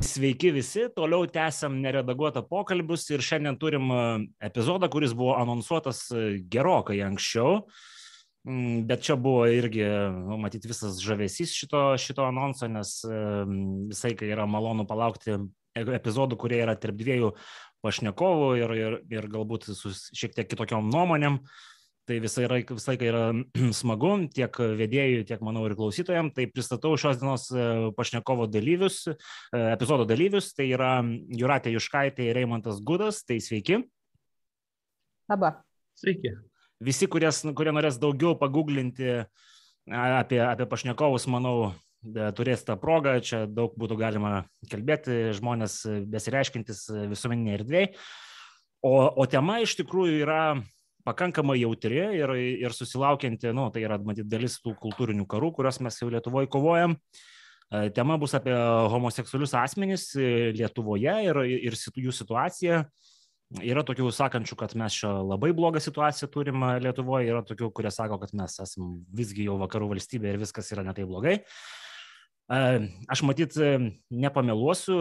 Sveiki visi, toliau tęsiam neredaguotą pokalbius ir šiandien turim e, epizodą, kuris buvo anonsuotas e, gerokai anksčiau, mm, bet čia buvo irgi, nu, matyti, visas žavesys šito, šito anonso, nes e, visai kai yra malonu palaukti epizodų, kurie yra tarp dviejų pašnekovų ir, ir, ir galbūt su šiek tiek kitokiom nuomonėm. Uh, Tai visai, yra, visai yra smagu tiek vedėjui, tiek manau ir klausytojams. Tai pristatau šios dienos e, pašnekovo dalyvius, e, epizodo dalyvius. Tai yra Juratė Juškaitė ir Reimantas Gudas. Tai sveiki. Labą. Sveiki. Visi, kurie, kurie norės daugiau paguglinti apie, apie pašnekovus, manau, turės tą progą. Čia daug būtų galima kalbėti, žmonės besireiškintis visuomeninėje erdvėje. O, o tema iš tikrųjų yra pakankamai jautri ir, ir susilaukianti, nu, tai yra, matyt, dalis tų kultūrinių karų, kuriuos mes jau Lietuvoje kovojam. E, tema bus apie homoseksualius asmenys e, Lietuvoje ir, ir jų situaciją. Yra tokių sakančių, kad mes čia labai blogą situaciją turim Lietuvoje, yra tokių, kurie sako, kad mes esame visgi jau vakarų valstybė ir viskas yra netai blogai. E, aš matyt, nepameluosiu,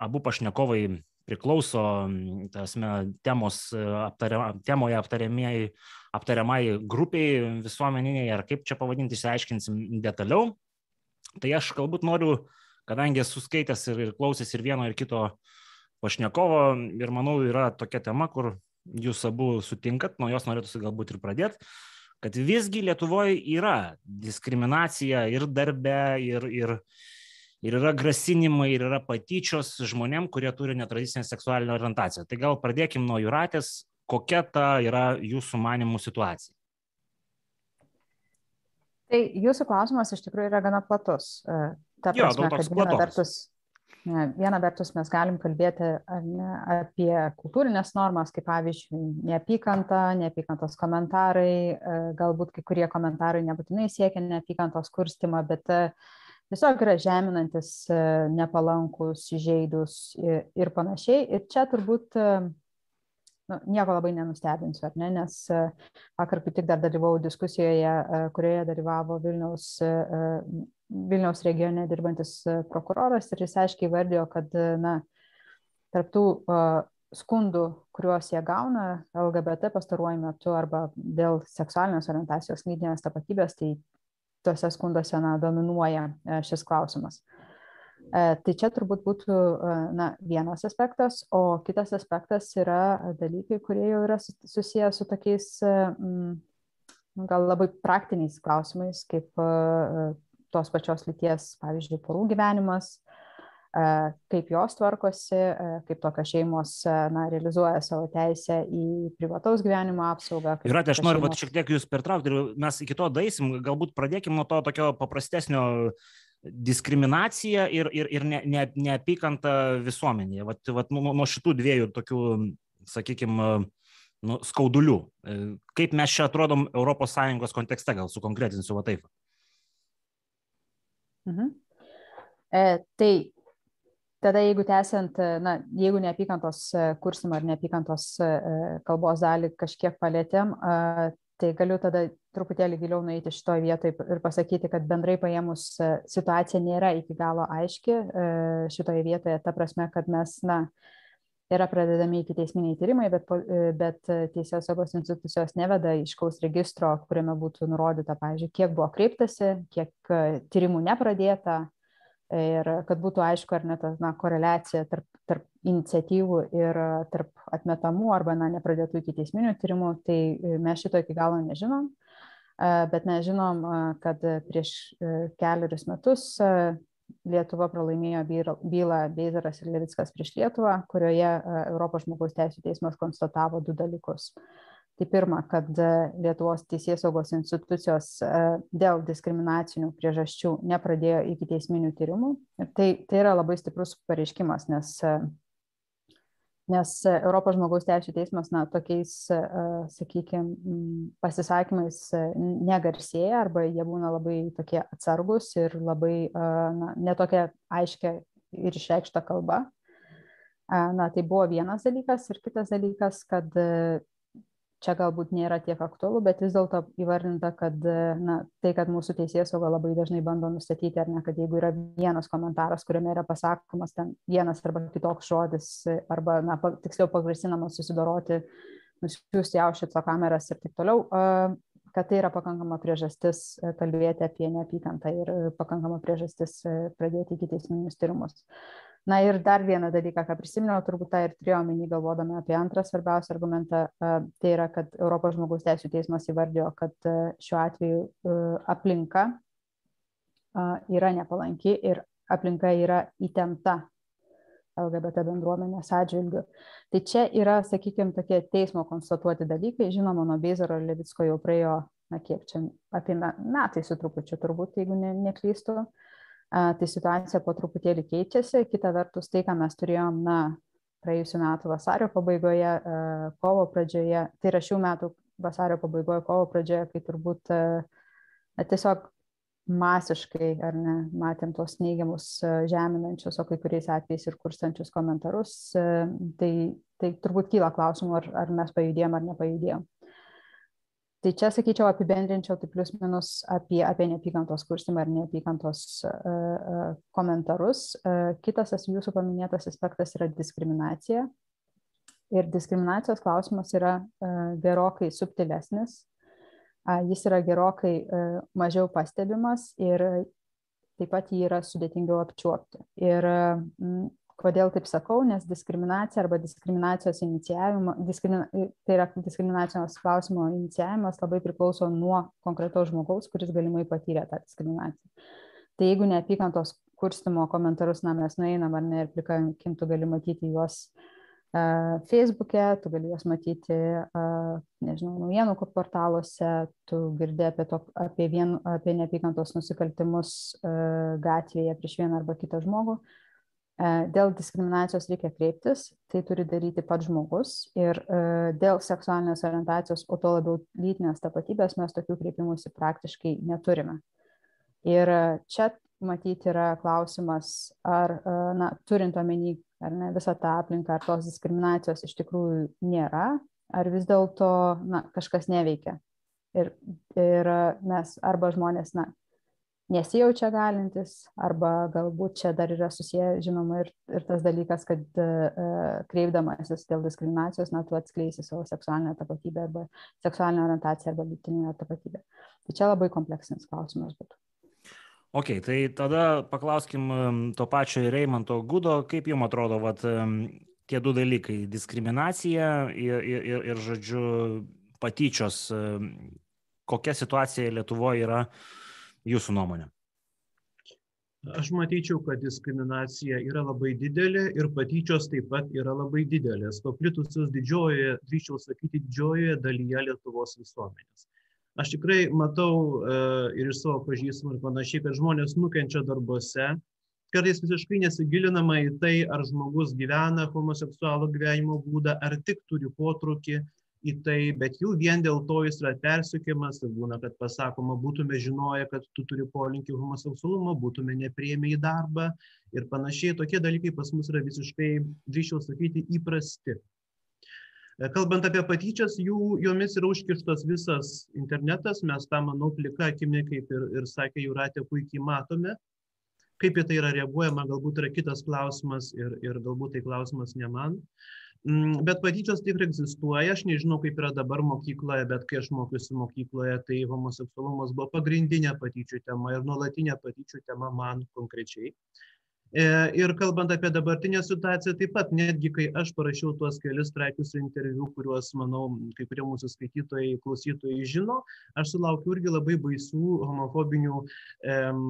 abu pašnekovai priklauso tasme, temos, aptaria, temoje aptariamai, aptariamai grupiai visuomeniniai, ar kaip čia pavadinti, išsiaiškinsim detaliau. Tai aš galbūt noriu, kadangi esu skaitęs ir, ir klausęs ir vieno, ir kito pašnekovo, ir manau, yra tokia tema, kur jūs abu sutinkat, nuo jos norėtųsi galbūt ir pradėti, kad visgi Lietuvoje yra diskriminacija ir darbe, ir, ir, ir yra grasinimai, ir yra patyčios žmonėm, kurie turi netradicinę seksualinę orientaciją. Tai gal pradėkim nuo Juratės, kokia ta yra jūsų manimų situacija? Tai jūsų klausimas iš tikrųjų yra gana platus. E, ta prasme, jo, kad viena vertus, viena vertus mes galim kalbėti ne, apie kultūrinės normas, kaip pavyzdžiui, neapykanta, neapykantos komentarai, e, galbūt kai kurie komentarai nebūtinai siekia neapykantos kurstimą, bet uh, tiesiog yra žeminantis, e, nepalankus, žaidus ir, ir panašiai. Ir čia turbūt e, nu, nieko labai nenustebinsiu, ar ne, nes e, vakar kaip tik dar dalyvau diskusijoje, kurioje dalyvavo Vilniaus, Vilniaus regione dirbantis prokuroras ir jis aiškiai vardėjo, kad na, tarptų skundų, kuriuos jie gauna LGBT pastaruoju metu arba dėl seksualinės orientacijos, lytinės tapatybės, tai tuose skunduose na, dominuoja e, šis klausimas. E, tai čia turbūt būtų e, na, vienas aspektas, o kitas aspektas yra dalykai, kurie jau yra susiję su tokiais gal labai praktiniais klausimais, kaip tos pačios lyties, pavyzdžiui, porų gyvenimas, kaip jos tvarkosi, kaip tokios šeimos na, realizuoja savo teisę į privataus gyvenimo apsaugą. Ir aš noriu šeimos... šiek tiek jūs pertraukti ir mes iki to daisim, galbūt pradėkime nuo to tokio paprastesnio diskriminacija ir, ir, ir ne, ne, neapykanta visuomenėje. Vat, vat, nuo, nuo šitų dviejų tokių, sakykime, nu, skaudulių. E, kaip mes čia atrodom ES kontekste, gal sukonkretinsiu va taip. Mhm. E, tai tada jeigu tęsiant na jeigu neapykantos e, kurstymą ar neapykantos e, kalbos dalį kažkiek palietėm tai galiu tada truputėlį giliau nueiti šitoj vietoj ir pasakyti, kad bendrai paėmus e, situacija nėra iki galo aiški šitoje vietoje, ta prasme, kad mes, na, yra pradedami iki teisminiai tyrimai, bet, bet teisės saugos institucijos neveda iškaus registro, kuriame būtų nurodyta, pavyzdžiui, kiek buvo kreiptasi, kiek tyrimų nepradėta, ir kad būtų aišku, ar ne ta na, koreliacija tarp, tarp iniciatyvų ir tarp atmetamų arba na, nepradėtų iki teisminių tyrimų, tai mes šito iki galo nežinom, bet mes žinom, kad prieš keliarius metus Lietuva pralaimėjo bylą Beizaras ir Levickas prieš Lietuvą, kurioje Europos žmogaus teisų teismas konstatavo du dalykus tai pirma kad e, lietuvos teisėsaugos institucijos e, dėl diskriminacinių priežasčių nepradėjo ikiteisminių tyrimų ir tai tai yra labai stiprus pareiškimas nes e, nes Europos žmogaus teisų teismas na, tokiais, sakykime, pasisakymais negarsėja arba jie būna labai tokie atsargus ir labai na, netokia aiškia ir išreikšta kalba. Na, tai buvo vienas dalykas ir kitas dalykas, kad čia galbūt nėra tiek aktualu, bet vis dėlto įvardinta, kad na, tai, kad mūsų teisės sauga labai dažnai bando nustatyti, ar ne, kad jeigu yra vienas komentaras, kuriame yra pasakomas ten vienas arba kitoks žodis, arba, na, tiksliau pagrasinamas susidoroti, nusiųsti Aušvico kameras ir taip toliau, kad tai yra pakankama priežastis kalbėti apie neapykantą ir pakankama priežastis pradėti iki teisminius tyrimus. Na ir dar vieną dalyką, ką prisiminiau, turbūt tą ir turėjau omeny galvodami apie antrą svarbiausią argumentą, tai yra, kad Europos žmogaus teisų teismas įvardėjo, kad šiuo atveju aplinka yra nepalanki ir aplinka yra įtempta LGBT bendruomenės atžvilgių. Tai čia yra, sakykime, tokie teismo konstatuoti dalykai. Žinoma, nuo Beizaro ir Levicko jau praėjo, na kiek čia, apie metai su trupučiu turbūt, jeigu ne, neklystu. Uh, tai situacija po truputėlį keičiasi. Kita vertus, tai, ką mes turėjom, na, praėjusiu metu vasario pabaigoje, kovo pradžioje, tai yra šių metų vasario pabaigoje, kovo pradžioje, kai turbūt na, tiesiog masiškai, ar ne, matėm tos neigiamus žeminančius, o kai kuriais atvejais ir kurstančius komentarus, tai, tai turbūt kyla klausimų, ar, ar mes pajudėjom ar nepajudėjom. Tai čia, sakyčiau, apibendrinčiau tai plius minus apie, apie neapykantos kurstimą ir neapykantos uh, komentarus. Uh, kitas jūsų paminėtas aspektas yra diskriminacija. Ir diskriminacijos klausimas yra uh, gerokai subtilesnis. Uh, jis yra gerokai uh, mažiau pastebimas ir taip pat jį yra sudėtingiau apčiuopti. Ir uh, Kodėl taip sakau? Nes diskriminacija arba diskriminacijos inicijavimo, diskrimina, tai yra diskriminacijos klausimo inicijavimas labai priklauso nuo konkretaus žmogaus, kuris galimai patyrė tą diskriminaciją. Tai jeigu neapykantos kurstimo komentarus, na, mes nueinam ar ne ir plikakim, tu gali matyti juos uh, Facebook'e, tu gali juos matyti, uh, nežinau, naujienų portaluose, tu girdė apie, to, apie, vien, apie neapykantos nusikaltimus uh, gatvėje prieš vieną arba kitą žmogų. Uh, dėl diskriminacijos reikia kreiptis, tai turi daryti pats žmogus ir e, dėl seksualinės orientacijos, o to labiau lytinės tapatybės mes tokių kreipimusi praktiškai neturime. Ir e, čia matyti yra klausimas, ar, na, turint omeny, ar ne visą tą aplinką, ar tos diskriminacijos iš tikrųjų nėra, ar vis dėlto, na, kažkas neveikia. Ir, ir mes arba žmonės, na, nesijaučia galintis, arba galbūt čia dar yra susiję, žinoma, ir, ir tas dalykas, kad uh, kreipdamasis dėl diskriminacijos, na, tu atskleisi savo seksualinę tapatybę arba seksualinę orientaciją arba lytinę tapatybę. Tai čia labai kompleksinis klausimas būtų. Ok, tai tada paklauskim to pačio Reimanto Gudo, kaip jums atrodo, vat, tie du dalykai - diskriminacija ir, ir, ir, ir žodžiu, patyčios. Kokia situacija Lietuvoje yra uh, jūsų nuomonė? Aš matyčiau, kad diskriminacija yra labai didelė ir patyčios taip pat yra labai didelės, paplitusios didžiojoje, drįčiau sakyti, didžiojoje dalyje Lietuvos visuomenės. Aš tikrai matau e, ir iš savo pažįstamų ir panašiai, kad žmonės nukenčia darbuose, kartais visiškai nesigilinama į tai, ar žmogus gyvena homoseksualų gyvenimo būdą, ar tik turi potrukį, į tai, bet jau vien dėl to jis yra persikiamas ir būna, kad pasakoma, būtume žinoję, kad tu turi polinkį homoseksualumą, būtume neprieimę į darbą ir panašiai. Tokie dalykai pas mus yra visiškai, drįšiau sakyti, įprasti. E, kalbant apie patyčias, jų, jomis yra užkištas visas internetas, mes tą, manau, plika akimi, kaip ir, ir sakė Juratė, puikiai matome. Kaip į tai yra reaguojama, galbūt yra kitas klausimas ir, ir galbūt tai klausimas ne man. Uh, bet patyčios tikrai egzistuoja, aš nežinau, kaip yra dabar mokykloje, bet kai aš mokiausi mokykloje, tai homoseksualumas buvo pagrindinė patyčių tema ir nuolatinė patyčių tema man konkrečiai. E, ir kalbant apie dabartinę situaciją, taip pat netgi kai aš parašiau tuos kelius straipsnius interviu, kuriuos, manau, kai kurie mūsų skaitytojai, klausytojai žino, aš sulaukiu irgi labai baisių homofobinių em,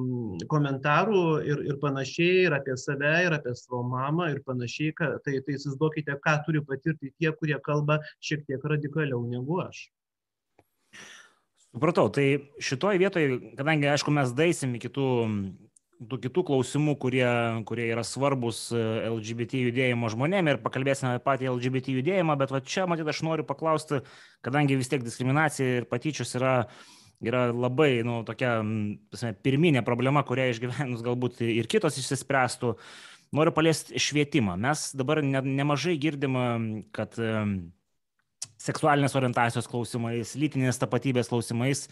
komentarų ir, ir panašiai, ir apie save, ir apie savo mamą, ir panašiai. Ka, tai tai įsivaizduokite, ką turi patirti tie, kurie kalba šiek tiek radikaliau negu aš. Supratau, tai šitoje vietoje, kadangi, aišku, mes daisim iki tų tų kitų klausimų, kurie, kurie yra svarbus e, LGBT judėjimo žmonėm ir pakalbėsime apie patį LGBT judėjimą, bet va čia, matyt, aš noriu paklausti, kadangi vis tiek diskriminacija ir patyčios yra, yra labai, nu, tokia pasme, pirminė problema, kurią išgyvenus galbūt ir kitos išsispręstų, noriu paliesti švietimą. Mes dabar ne, nemažai girdim, kad seksualinės orientacijos klausimais, lytinės tapatybės klausimais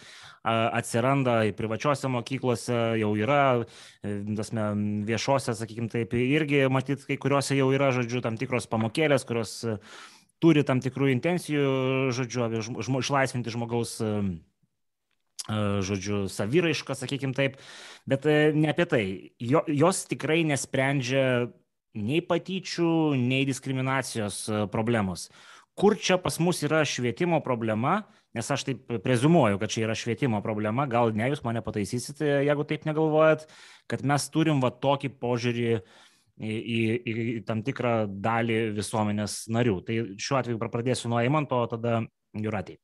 atsiranda privačiose mokyklose, jau yra, e, tasme, viešose, sakykime taip, irgi matyt, kai kuriuose jau yra, žodžiu, tam tikros pamokėlės, kurios e, turi tam tikrų intencijų, žodžiu, žmo, išlaisvinti žmogaus e, žodžiu, saviraišką, sakykim taip, bet ne apie tai. Jo, jos tikrai nesprendžia nei patyčių, nei diskriminacijos problemos kur čia pas mus yra švietimo problema, nes aš taip prezumuoju, kad čia yra švietimo problema, gal ne jūs mane pataisysite, jeigu taip negalvojat, kad mes turim va tokį požiūrį į, į, į tam tikrą dalį visuomenės narių. Tai šiuo atveju pradėsiu nuo Eimanto, tada Juratį.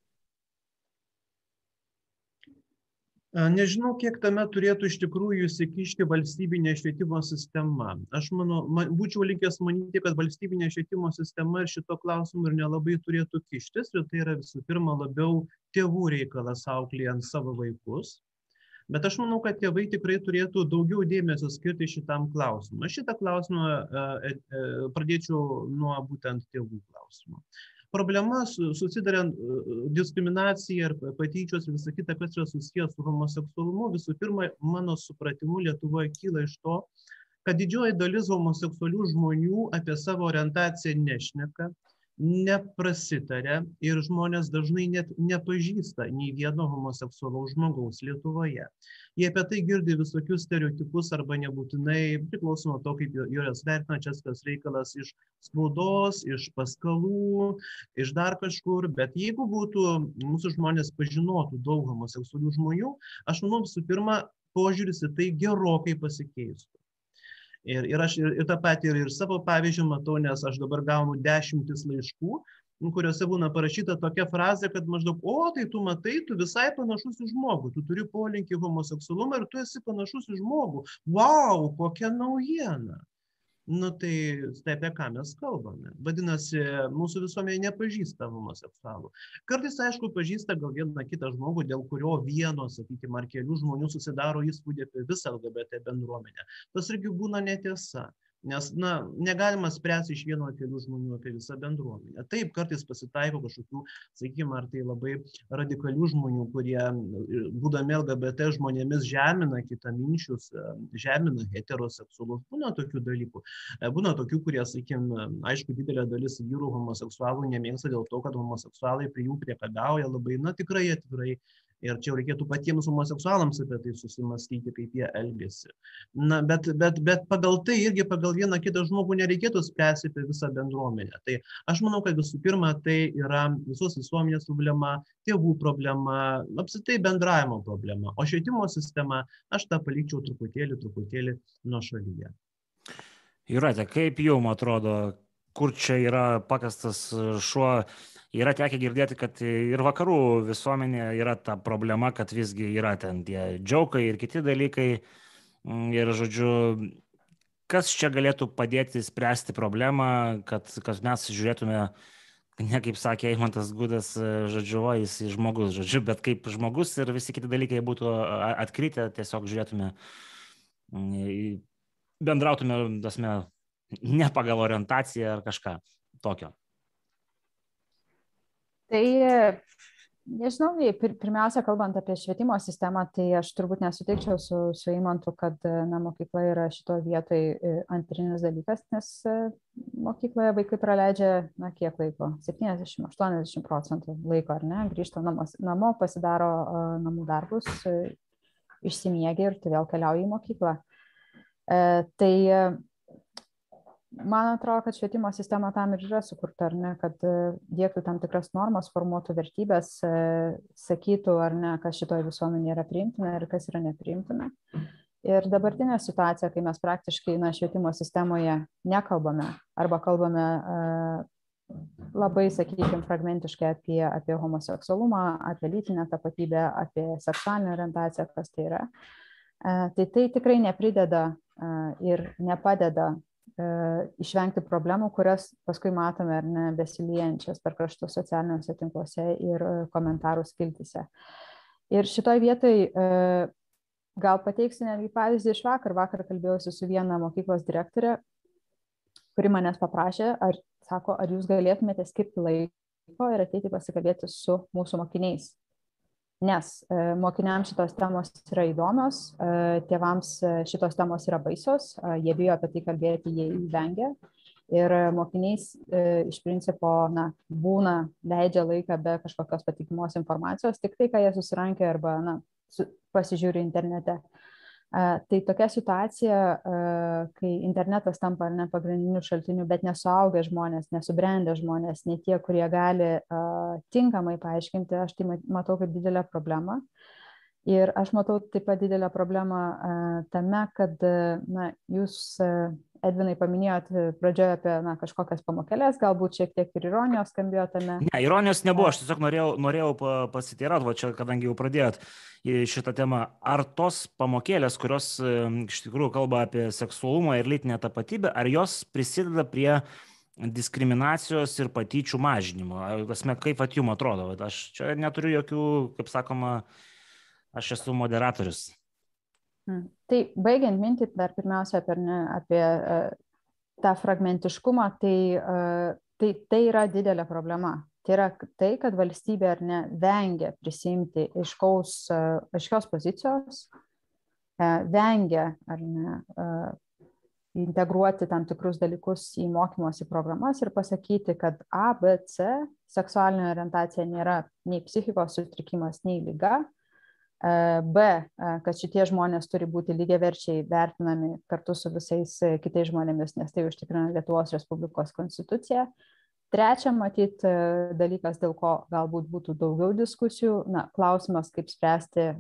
Nežinau, kiek tame turėtų iš tikrųjų įsikišti valstybinė švietimo sistema. Aš manau, man, būčiau linkęs manyti, kad valstybinė švietimo sistema šito klausimu ir nelabai turėtų kištis, ir tai yra visų pirma labiau tėvų reikalas auklėjant savo vaikus. Bet aš manau, kad tėvai tikrai turėtų daugiau dėmesio skirti šitam klausimui. Aš šitą klausimą e, e, pradėčiau nuo būtent tėvų klausimo problema susiduriant diskriminacija ir patyčios ir visa kita, kas yra susijęs su homoseksualumu, visų pirma, mano supratimu, Lietuvoje kyla iš to, kad didžioji dalis homoseksualių žmonių apie savo orientaciją nešneka, neprasitaria ir žmonės dažnai net nepažįsta nei vieno homoseksualaus žmogaus Lietuvoje. Jie apie tai girdi visokius stereotipus arba nebūtinai, priklauso nuo to, kaip juos vertina čia tas reikalas iš spaudos, iš paskalų, iš dar kažkur, bet jeigu būtų mūsų žmonės pažinotų daug homoseksualių žmonių, aš manau visų pirma, požiūris į tai gerokai pasikeistų. Ir, ir aš ir, ir tą patį ir, ir savo pavyzdžių matau, nes aš dabar gaunu dešimtis laiškų, nu, kuriuose būna parašyta tokia frazė, kad maždaug, o tai tu matai, tu visai panašus į žmogų, tu turi polinkį homoseksualumą ir tu esi panašus į žmogų. Wow, kokia naujiena nu tai tai apie ką mes kalbame? Vadinasi mūsų visuomenė nepažįsta homoseksualų. Kartais aišku pažįsta gal vieną kitą žmogų dėl kurio vieno sakykim ar kelių žmonių susidaro įspūdį apie visą lgbt bendruomenę. Tas irgi būna netiesa nes na negalima spręsti iš vieno ar kelių žmonių apie visą bendruomenę. Taip kartais pasitaiko kažkokių sakykim ar tai labai radikalių žmonių kurie būdami lgbt žmonėmis žemina kitaminčius žemina heteroseksualus. Būna tokių dalykų. Būna tokių kurie sakykim aišku didelė dalis vyrų homoseksualų nemėgsta dėl to kad homoseksualai prie jų priekabiauja labai na tikrai atvirai ir čia reikėtų patiems homoseksualams apie tai susimastyti, kaip jie elgesi. Na, bet, bet, bet pagal tai irgi pagal vieną kitą žmogų nereikėtų spręsti apie visą bendruomenę. Tai aš manau, kad visų pirma, tai yra visos visuomenės problema, tėvų problema, apsitai bendravimo problema. O švietimo sistema, aš tą palikčiau truputėlį, truputėlį nuo šalyje. Jūrate, kaip jums atrodo, kur čia yra pakastas šuo yra tekę girdėti, kad ir vakarų visuomenė yra ta problema, kad visgi yra ten tie džiaukai ir kiti dalykai. Mm, ir, žodžiu, kas čia galėtų padėti spręsti problemą, kad, kad mes žiūrėtume, ne kaip sakė Eimantas Gudas, žodžiu, o jis žmogus, žodžiu, bet kaip žmogus ir visi kiti dalykai būtų atkritę, tiesiog žiūrėtume, mm, bendrautume, tasme, ne pagal orientaciją ar kažką tokio. Tai nežinau, pirmiausia, kalbant apie švietimo sistemą, tai aš turbūt nesutikčiau su, su įmantu, kad na, mokykla yra šito vietoj e, antrinis dalykas, nes e, mokykloje vaikai praleidžia, na, kiek laiko? 70-80 procentų laiko, ar ne? Grįžta namos, namo, pasidaro uh, namų darbus, išsimiegia ir tu vėl keliauji į mokyklą. Tai man atrodo kad švietimo sistema tam ir yra sukurta ar ne kad e, diegtų tam tikras normas formuotų vertybes e, sakytų ar ne kas šitoj visuomenėj yra priimtina ir kas yra nepriimtina ir dabartinė situacija kai mes praktiškai na švietimo sistemoje nekalbame arba kalbame e, labai, sakykime, fragmentiškai apie, apie homoseksualumą, apie lytinę tapatybę, apie seksualinę orientaciją, kas tai yra. Tai tai tikrai neprideda ir nepadeda išvengti problemų, kurias paskui matome ar ne besiliejančias per kraštus socialiniuose tinkluose ir e, komentarų skiltise. Ir šitoj vietoj e, gal pateiksiu netgi pavyzdį iš vakar. Vakar kalbėjausi su viena mokyklos direktorė, kuri manęs paprašė, ar sako, ar jūs galėtumėte skirti laiko ir ateiti pasikalbėti su mūsų mokiniais. Nes e, mokiniams šitos temos yra įdomios, e, tėvams e, šitos temos yra baisios, jie bijo apie tai kalbėti, jie įvengia. Ir mokiniais iš principo na, būna, leidžia laiką be kažkokios patikimos informacijos, tik tai, ką jie susirankė arba na, su, pasižiūri internete. Tai tokia situacija, kai internetas tampa ne pagrindiniu šaltiniu, bet nesuaugę žmonės, nesubrendę žmonės, ne tie, kurie gali tinkamai paaiškinti, aš tai matau kaip didelę problemą. Ir aš matau taip pat didelę problemą tame, kad na, jūs Edvinai paminėjot e, pradžioje apie na, kažkokias pamokėlės, galbūt šiek tiek ir ironijos skambėjo tame. Ne, ironijos nebuvo, aš tiesiog norėjau, norėjau pasiteirauti, va čia, kadangi jau pradėjot šitą temą, ar tos pamokėlės, kurios e, iš tikrųjų kalba apie seksualumą ir lytinę tapatybę, ar jos prisideda prie diskriminacijos ir patyčių mažinimo? Asme, kaip at jums atrodo? Aš čia neturiu jokių, kaip sakoma, aš esu moderatorius. Hmm. Tai baigiant mintį dar pirmiausia apie, ne, apie uh, tą fragmentiškumą, tai, uh, tai tai yra didelė problema. Tai yra tai, kad valstybė ar ne vengia prisimti aiškaus, uh, aiškios pozicijos, vengia ar ne integruoti tam tikrus dalykus į mokymosi programas ir pasakyti, kad A, B, C seksualinė orientacija nėra nei psichikos sutrikimas, nei lyga, B, kad šitie žmonės turi būti lygiaverčiai vertinami kartu su visais e, kitais žmonėmis, nes tai užtikrina Lietuvos Respublikos konstitucija. Trečia, matyt, e, dalykas, dėl ko galbūt būtų daugiau diskusijų, na, klausimas, kaip spręsti e,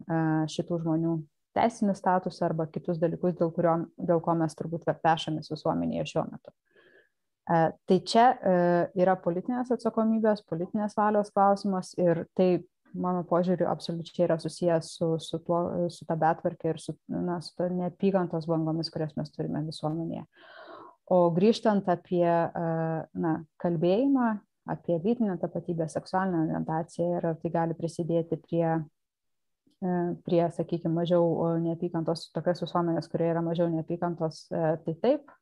šitų žmonių teisinį statusą arba kitus dalykus, dėl, kurio, dėl ko mes turbūt pešamės visuomenėje šiuo metu. Tai čia yra politinės atsakomybės, politinės valios klausimas ir tai mano požiūriu absoliučiai yra susijęs su, su, tuo, su ta betvarkė ir su, na, su neapykantos bangomis, kurias mes turime visuomenėje. O grįžtant apie na, kalbėjimą, apie lytinę tapatybę, seksualinę orientaciją ir ar tai gali prisidėti prie, prie sakykime, mažiau neapykantos, tokios visuomenės, kurie yra mažiau neapykantos, tai taip,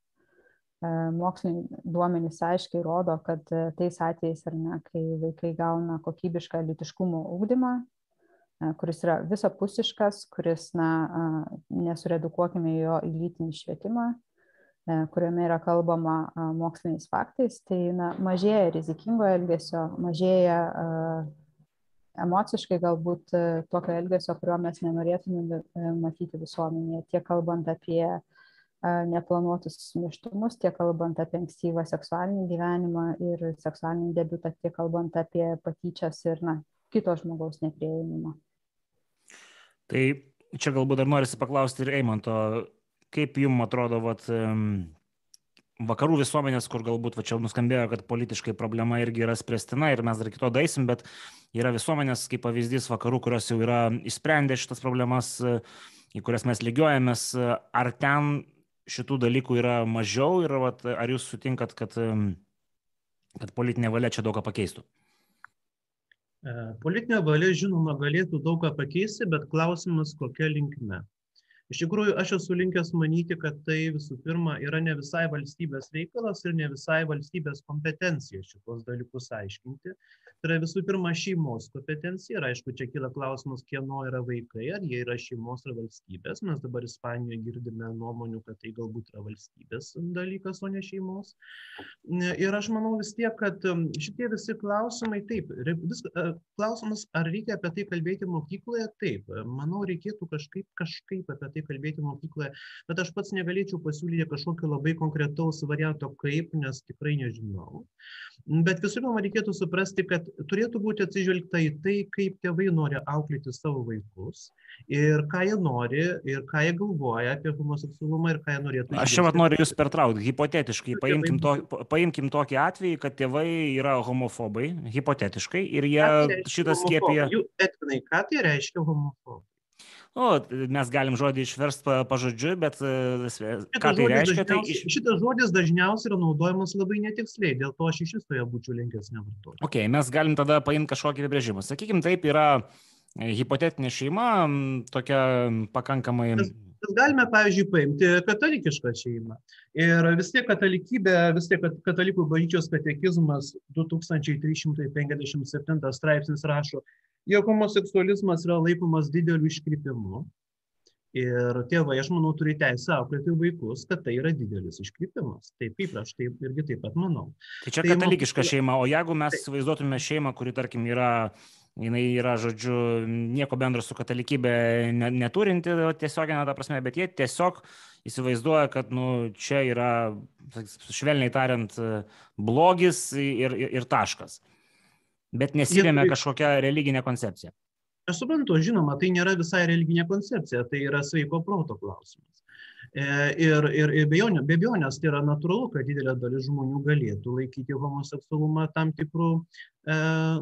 moksliniai duomenys aiškiai rodo, kad e, tais atvejais, ar ne, kai vaikai gauna kokybišką litiškumo ūkdymą, e, kuris yra visapusiškas, kuris, na, nesuredukuokime jo į lytinį švietimą, kuriame yra kalbama moksliniais faktais, tai na, mažėja rizikingo elgesio, mažėja emociškai galbūt tokio elgesio, kurio mes nenorėtume matyti visuomenėje, tiek kalbant apie uh, neplanuotus neštumus, tiek kalbant apie ankstyvą seksualinį gyvenimą ir seksualinį debutą, tiek kalbant apie patyčias ir na, kito žmogaus neprieimimą. Tai čia galbūt dar norisi paklausti ir Eimanto, kaip jums atrodo, vat, vakarų visuomenės, kur galbūt va čia nuskambėjo, kad politiškai problema irgi yra spręstina ir mes dar kito daisim, bet yra visuomenės kaip pavyzdys vakarų, kurios jau yra išsprendę šitas problemas, į kurias mes lygiuojamės, ar ten šitų dalykų yra mažiau ir vat, ar jūs sutinkat, kad, kad politinė valia čia daug ką pakeistų? E, politinė valia, žinoma, galėtų daug ką pakeisti, bet klausimas kokia linkme. Iš tikrųjų, aš esu linkęs manyti, kad tai visų pirma yra ne visai valstybės reikalas ir ne visai valstybės kompetencija šitos dalykus aiškinti. Tai yra visų pirma šeimos kompetencija ir aišku, čia kyla klausimas, kieno yra vaikai, ar jie yra šeimos ar valstybės. Mes dabar Ispanijoje girdime nuomonių, kad tai galbūt yra valstybės dalykas, o ne šeimos. Ir aš manau vis tiek, kad um, šitie visi klausimai, taip, vis, e, klausimas, ar reikia apie tai kalbėti mokykloje, taip, manau, reikėtų kažkaip, kažkaip apie tai kalbėti mokykloje, bet aš pats negalėčiau pasiūlyti kažkokio labai konkretaus varianto kaip, nes tikrai nežinau. Bet visų pirma, reikėtų suprasti, kad turėtų būti atsižvelgta į tai, kaip tėvai nori auklėti savo vaikus ir ką jie nori ir ką jie galvoja apie homoseksualumą ir ką jie norėtų. Aš čia vat noriu jūs pertraukti. Hipotetiškai, paimkim, to, paimkim tokį atvejį, kad tėvai yra homofobai, hipotetiškai, ir jie tai šitą skiepija. Etvinai, ką tai reiškia homofobai? O, mes galim žodį išversti pažodžiui, bet e, ką tai reiškia? Tai iš... Šitas žodis dažniausiai yra naudojamas labai netiksliai, dėl to aš iš vis toje būčiau linkęs nevartoti. Ok, mes galim tada paimti kažkokį apibrėžimą. Sakykime, taip yra hipotetinė šeima, tokia pakankamai... Mes Mes galime, pavyzdžiui, paimti katalikišką šeimą. Ir vis tiek katalikybė, vis tiek katalikų bažnyčios katekizmas 2357 straipsnis rašo, jog homoseksualizmas yra laikomas dideliu iškrypimu. Ir tėvai, aš manau, turi teisę auklėti vaikus, kad tai yra didelis iškrypimas. Taip, kaip aš taip irgi taip pat manau. Tai čia tai katalikiška šeima, o jeigu mes įsivaizduotume šeimą, kuri, tarkim, yra jinai yra, žodžiu, nieko bendro su katalikybė neturinti tiesioginę tą prasme, bet jie tiesiog įsivaizduoja, kad nu, čia yra, švelniai tariant, blogis ir, ir, ir taškas. Bet nesiremia kažkokią religinę koncepciją. Aš suprantu, žinoma, tai nėra visai religinė koncepcija, tai yra sveiko proto klausimas. E, ir, ir, ir be abejonės tai yra natūralu, kad didelė dalis žmonių galėtų laikyti homoseksualumą tam tikrų e,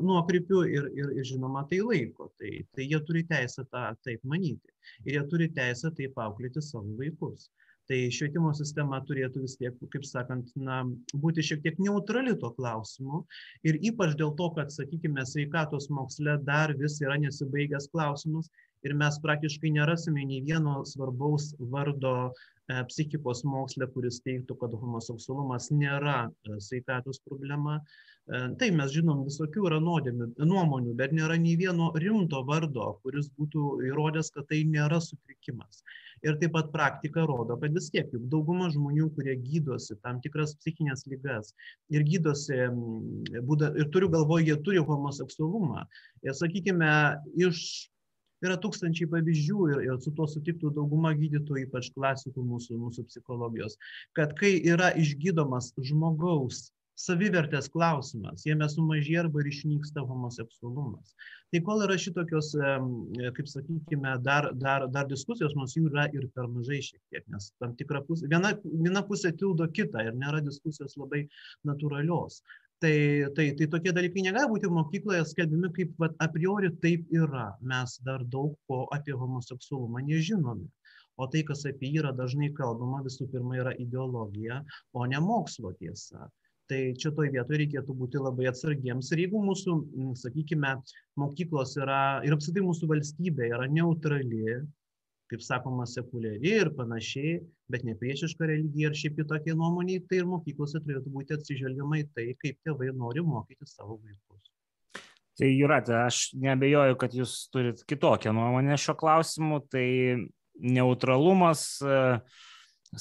nuokrypių ir, ir, ir žinoma tai laiko. Tai, tai jie turi teisę tą taip manyti. Ir jie turi teisę taip auklėti savo vaikus. Tai švietimo sistema turėtų vis tiek, kaip sakant, na, būti šiek tiek neutrali tuo klausimu. Ir ypač dėl to, kad, sakykime, sveikatos moksle dar vis yra nesibaigęs klausimas ir mes praktiškai nerasime nei vieno svarbaus vardo e, psichikos moksle, kuris teiktų, kad homoseksualumas nėra e, sveikatos problema. E, tai mes žinom, visokių yra nuodėmių, nuomonių, bet nėra nei vieno rimto vardo, kuris būtų įrodęs, kad tai nėra sutrikimas. Ir taip pat praktika rodo, kad vis tiek, juk dauguma žmonių, kurie gydosi tam tikras psichinės lygas ir gydosi, būda, ir turiu galvoje, jie turi homoseksualumą. Ir sakykime, iš yra tūkstančiai pavyzdžių ir, ir su tuo sutiktų dauguma gydytojų, ypač klasikų mūsų, mūsų psichologijos, kad kai yra išgydomas žmogaus savivertės klausimas, jame sumažėja arba išnyksta homoseksualumas. Tai kol yra šitokios, kaip sakykime, dar, dar, dar diskusijos, nors jų yra ir per mažai šiek tiek, nes tam tikra pusė, viena, viena pusė tildo kitą ir nėra diskusijos labai natūralios. Tai, tai, tai tokie dalykai negali būti mokykloje skelbiami kaip vat, a priori taip yra. Mes dar daug ko apie homoseksualumą nežinome. O tai, kas apie jį yra dažnai kalbama, visų pirma yra ideologija, o ne mokslo tiesa tai čia toj vietoj reikėtų būti labai atsargiems. Ir jeigu mūsų sakykime mokyklos yra ir apskritai mūsų valstybė yra neutrali kaip sakoma sekuliari ir panašiai bet ne priešiška religija ar šiaip kitokiai nuomonei tai ir mokyklose turėtų būti atsižvelgiama į tai kaip tėvai nori mokyti savo vaikus. Tai Juratė, aš nebejoju, kad jūs turit kitokią nuomonę šio klausimu, tai neutralumas uh,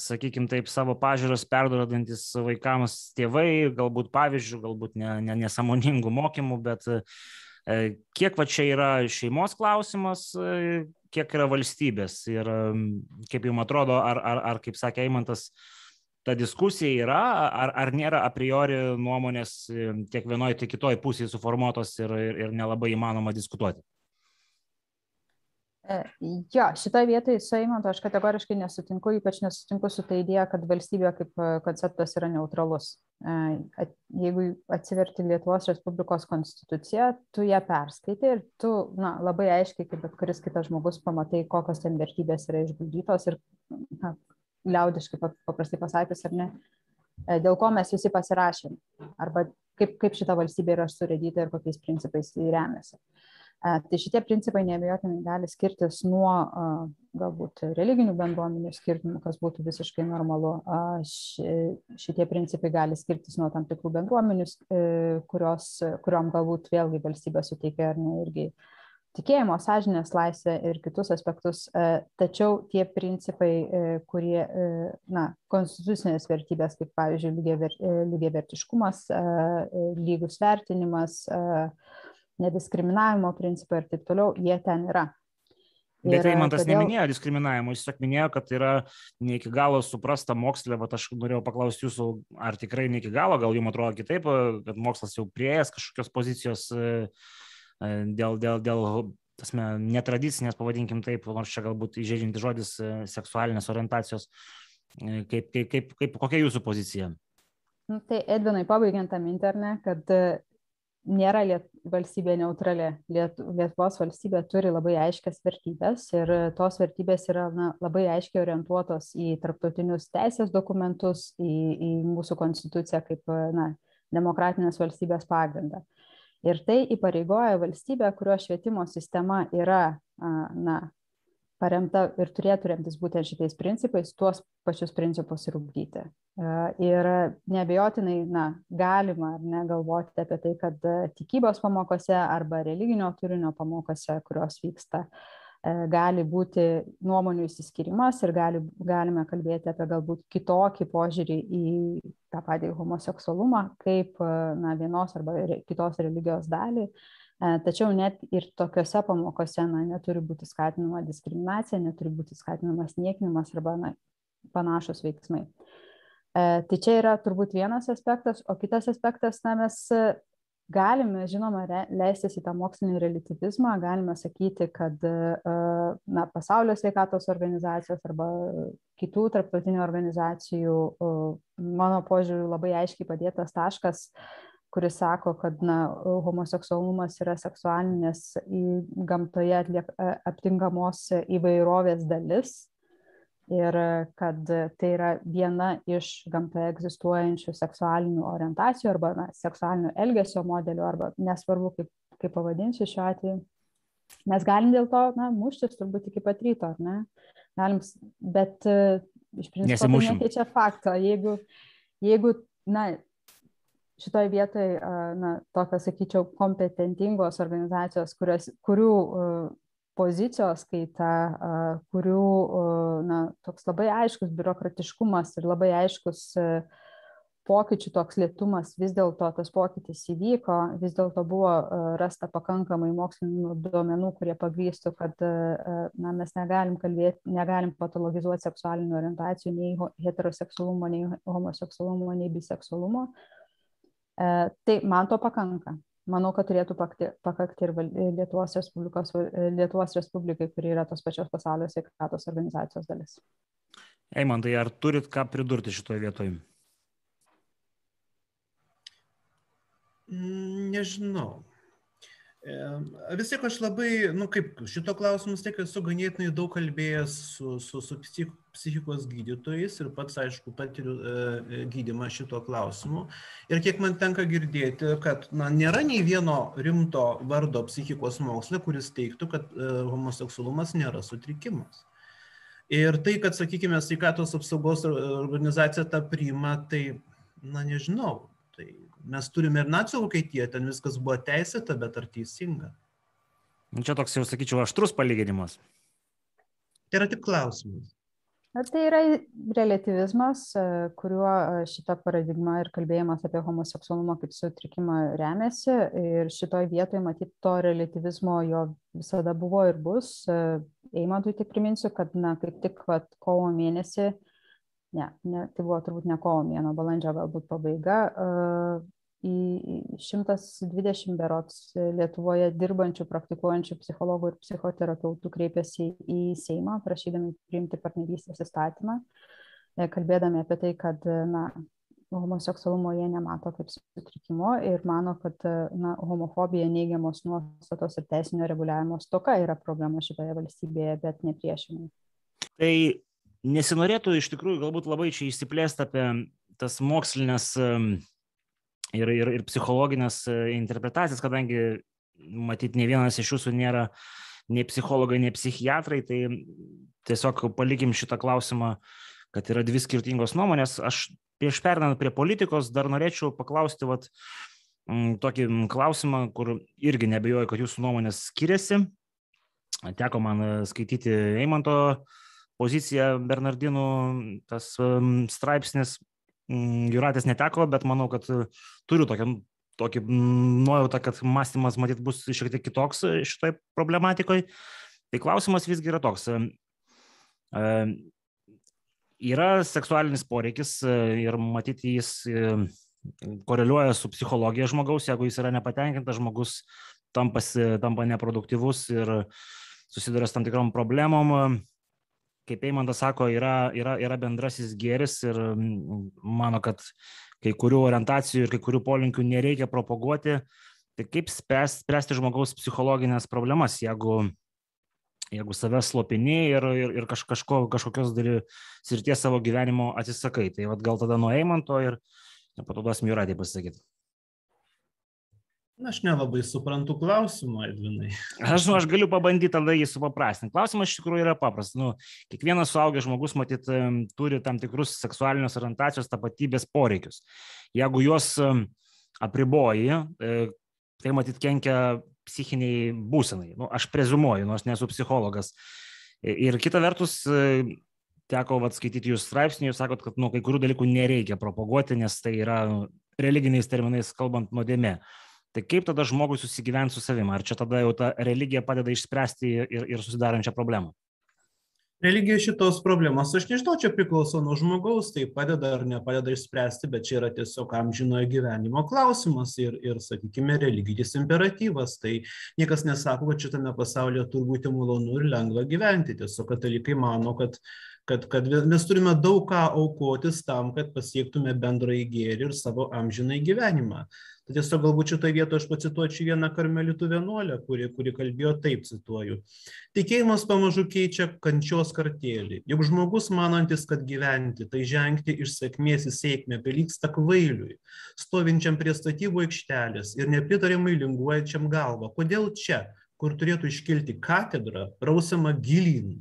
sakykim taip, savo pažiūros perduodantis vaikams tėvai, galbūt pavyzdžių, galbūt ne, ne, nesamoningų mokymų, bet e, kiek va čia yra šeimos klausimas, e, kiek yra valstybės. Ir kaip jums atrodo, ar, ar, ar kaip sakė Eimantas, ta diskusija yra, ar, ar nėra a priori nuomonės e, tiek vienoje, tiek kitoje pusėje suformuotos ir, ir, ir nelabai įmanoma diskutuoti? E, jo, šitoje vietoje su Eimantu aš kategoriškai nesutinku, ypač nesutinku su ta idėja, kad valstybė kaip e, konceptas yra neutralus. E, jeigu atsiverti Lietuvos Respublikos konstituciją, tu ją perskaitai ir tu na, labai aiškiai, kaip bet kuris kitas žmogus, pamatai, kokios ten vertybės yra išguldytos ir na, liaudiškai paprastai pasakius, ar ne, dėl ko mes visi pasirašėm, arba kaip, kaip šita valstybė yra surėdyta ir kokiais principais remiasi. Uh, Tai šitie principai neabejotinai gali skirtis nuo galbūt religinių bendruomenių skirtumų, kas būtų visiškai normalu. Šitie principai gali skirtis nuo tam tikrų bendruomenių, e, kurios, kuriuom galbūt vėlgi valstybė suteikia ar ne irgi tikėjimo, sąžinės laisvę ir kitus aspektus. Tačiau tie principai, e, kurie, e, na, konstitucinės vertybės, kaip pavyzdžiui, lygiavertiškumas, lygus vertinimas, nediskriminavimo principai ir taip toliau, jie ten yra. Bet ir, Eimantas todėl... neminėjo diskriminavimo, jis tik minėjo, kad yra ne iki galo suprasta mokslė, bet aš norėjau paklausti jūsų, ar tikrai ne iki galo, gal jums atrodo kitaip, kad mokslas jau prieėjęs kažkokios pozicijos e, e, dėl, dėl, dėl tasme, netradicinės, pavadinkim taip, nors čia galbūt įžeidžianti žodis e, seksualinės orientacijos. Kaip, kaip, kaip, kaip, kokia jūsų pozicija? Nu, tai Edvinai, pabaigiant tą mintį, ar ne, kad nėra liet, valstybė neutrali. Liet, Lietuvos valstybė turi labai aiškias vertybės ir tos vertybės yra na, labai aiškiai orientuotos į tarptautinius teisės dokumentus, į, į mūsų konstituciją kaip na, demokratinės valstybės pagrindą. Ir tai įpareigoja valstybę, kurio švietimo sistema yra na, paremta ir turėtų remtis būtent šitais principais, tuos pačius principus ir ugdyti. Ir nebejotinai, na, galima ar ne galvoti apie tai, kad tikybos pamokose arba religinio turinio pamokose, kurios vyksta, gali būti nuomonių įsiskirimas ir gali, galime kalbėti apie galbūt kitokį požiūrį į tą patį homoseksualumą kaip na, vienos arba kitos religijos dalį. E, tačiau net ir tokiuose pamokose na, neturi būti skatinama diskriminacija, neturi būti skatinamas niekinimas arba na, panašus veiksmai. E, tai čia yra turbūt vienas aspektas, o kitas aspektas, na, mes galime, žinoma, leistis į tą mokslinį relativizmą, galime sakyti, kad e, na, pasaulio sveikatos organizacijos arba kitų tarptautinių organizacijų, mano požiūriu, labai aiškiai padėtas taškas kuris sako, kad na, homoseksualumas yra seksualinės į gamtoje atliek, aptinkamos įvairovės dalis ir kad tai yra viena iš gamtoje egzistuojančių seksualinių orientacijų arba na, seksualinio elgesio modelių arba nesvarbu, kaip, kaip pavadinsiu šiuo atveju. Mes galim dėl to, na, muštis turbūt iki pat ryto, ar ne? Galim, bet iš principo tai nekeičia fakto. Jeigu, jeigu na, šitoj vietoj, na, tokios, sakyčiau, kompetentingos organizacijos, kurios, kurių pozicijos kaita, kurių, na, toks labai aiškus biurokratiškumas ir labai aiškus pokyčių toks lietumas, vis dėlto tas pokytis įvyko, vis dėlto buvo rasta pakankamai mokslinių duomenų, kurie pagrįstų, kad na, mes negalim kalbėti, negalim patologizuoti seksualinių orientacijų, nei heteroseksualumo, nei homoseksualumo, nei biseksualumo. E, tai man to pakanka. Manau, kad turėtų pakti, pakakti ir Lietuvos, Respublikos, Lietuvos Respublikai, kuri yra tos pačios pasaulio sveikatos organizacijos dalis. Eimantai, ar turit ką pridurti šitoje vietoje? Nežinau. Vis tiek aš labai, nu kaip, šito klausimus tiek esu ganėtinai daug kalbėjęs su, su, su psich, psichikos gydytojais ir pats, aišku, patiriu e, gydimą šito klausimu. Ir kiek man tenka girdėti, kad na, nėra nei vieno rimto vardo psichikos moksle, kuris teiktų, kad e, homoseksualumas nėra sutrikimas. Ir tai, kad, sakykime, sveikatos apsaugos organizacija tą priima, tai, na nežinau, tai mes turime ir nacijų Vokietiją, ten viskas buvo teisėta, bet ar teisinga? Nu, čia toks jau, sakyčiau, aštrus palyginimas. Tai yra tik klausimas. Na, tai yra relativizmas, e, kuriuo e, šita paradigma ir kalbėjimas apie homoseksualumą kaip sutrikimą remiasi. Ir šitoje vietoje, matyt, to relativizmo jo visada buvo ir bus. E, Eimantui tik priminsiu, kad, na, kaip tik vat, kovo mėnesį, ne, ne, tai buvo turbūt ne kovo mėno, balandžio galbūt pabaiga, į 120 berots Lietuvoje dirbančių, praktikuojančių psichologų ir psichoterapeutų kreipėsi į Seimą, prašydami priimti partnerystės įstatymą, e, kalbėdami apie tai, kad na, homoseksualumo jie nemato kaip sutrikimo ir mano, kad na, homofobija, neigiamos nuostatos ir teisinio reguliavimo stoka yra problema šitoje valstybėje, bet ne priešingai. Tai nesinorėtų iš tikrųjų galbūt labai čia išsiplėsti apie tas mokslinės ir, ir, ir psichologinės e, interpretacijas, kadangi matyt, ne vienas iš jūsų nėra nei psichologai, nei psichiatrai, tai tiesiog palikim šitą klausimą, kad yra dvi skirtingos nuomonės. Aš prieš pernant prie politikos dar norėčiau paklausti vat, m, tokį klausimą, kur irgi nebejoju, kad jūsų nuomonės skiriasi. Teko man e, skaityti Eimanto poziciją Bernardinų, tas um, straipsnis Mm, Juratės neteko, bet manau, kad e, turiu tokią, tokį mm, nuojautą, kad mąstymas matyt bus šiek tiek kitoks e, šitoj problematikoje. Tai klausimas visgi yra toks. E, yra seksualinis poreikis ir matyti jis koreliuoja su psichologija žmogaus, jeigu jis yra nepatenkintas, žmogus tampasi, tampa neproduktyvus ir susiduria su tam tikrom problemom, kaip Eimantas sako, yra, yra, yra bendrasis gėris ir mano, kad kai kurių orientacijų ir kai kurių polinkių nereikia propaguoti. Tai kaip spręsti, spręsti žmogaus psichologinės problemas, jeigu, jeigu save slopini ir, ir, ir kaž, kažko, kažkokios srities savo gyvenimo atsisakai. Tai vat, gal tada nuo Eimanto ir, ir patoduosim Juratį pasakyti. Na, aš nelabai suprantu klausimą, Edvinai. Aš, nu, aš galiu pabandyti tada jį supaprastinti. Klausimas iš tikrųjų yra paprastas. Nu, kiekvienas suaugęs žmogus, matyt, turi tam tikrus seksualinės orientacijos tapatybės poreikius. Jeigu juos apriboji, e, tai matyt kenkia psichiniai būsenai. Nu, aš prezumuoju, nors nesu psichologas. Ir kita vertus, e, teko vat, skaityti jūsų straipsnį, jūs sakot, kad nu, kai kurių dalykų nereikia propaguoti, nes tai yra religiniais terminais kalbant nuodėmė. Tai kaip tada žmogui susigyventi su savimi? Ar čia tada jau ta religija padeda išspręsti ir, ir susidarančią problemą? Religija šitos problemos, aš nežinau, čia priklauso nuo žmogaus, tai padeda ar nepadeda išspręsti, bet čia yra tiesiog amžinojo gyvenimo klausimas ir, ir sakykime, religinis imperatyvas. Tai niekas nesako, kad šitame pasaulyje turi būti malonu ir lengva gyventi. Tiesiog katalikai mano, kad kad, kad mes turime daug ką aukotis tam, kad pasiektume bendrąjį gėrį ir savo amžinai gyvenimą. Tai tiesiog galbūt šitoje vietoje aš pacituočiau vieną karmelitų vienuolę, kuri, kuri kalbėjo taip, cituoju. Tikėjimas pamažu keičia kančios kartėlį. Juk žmogus manantis, kad gyventi, tai žengti iš sėkmės į sėkmę, prilyksta kvailiui, stovinčiam prie statybų aikštelės ir nepritarimai linguojančiam galvą. Kodėl čia, kur turėtų iškilti katedra, rausiama gilin,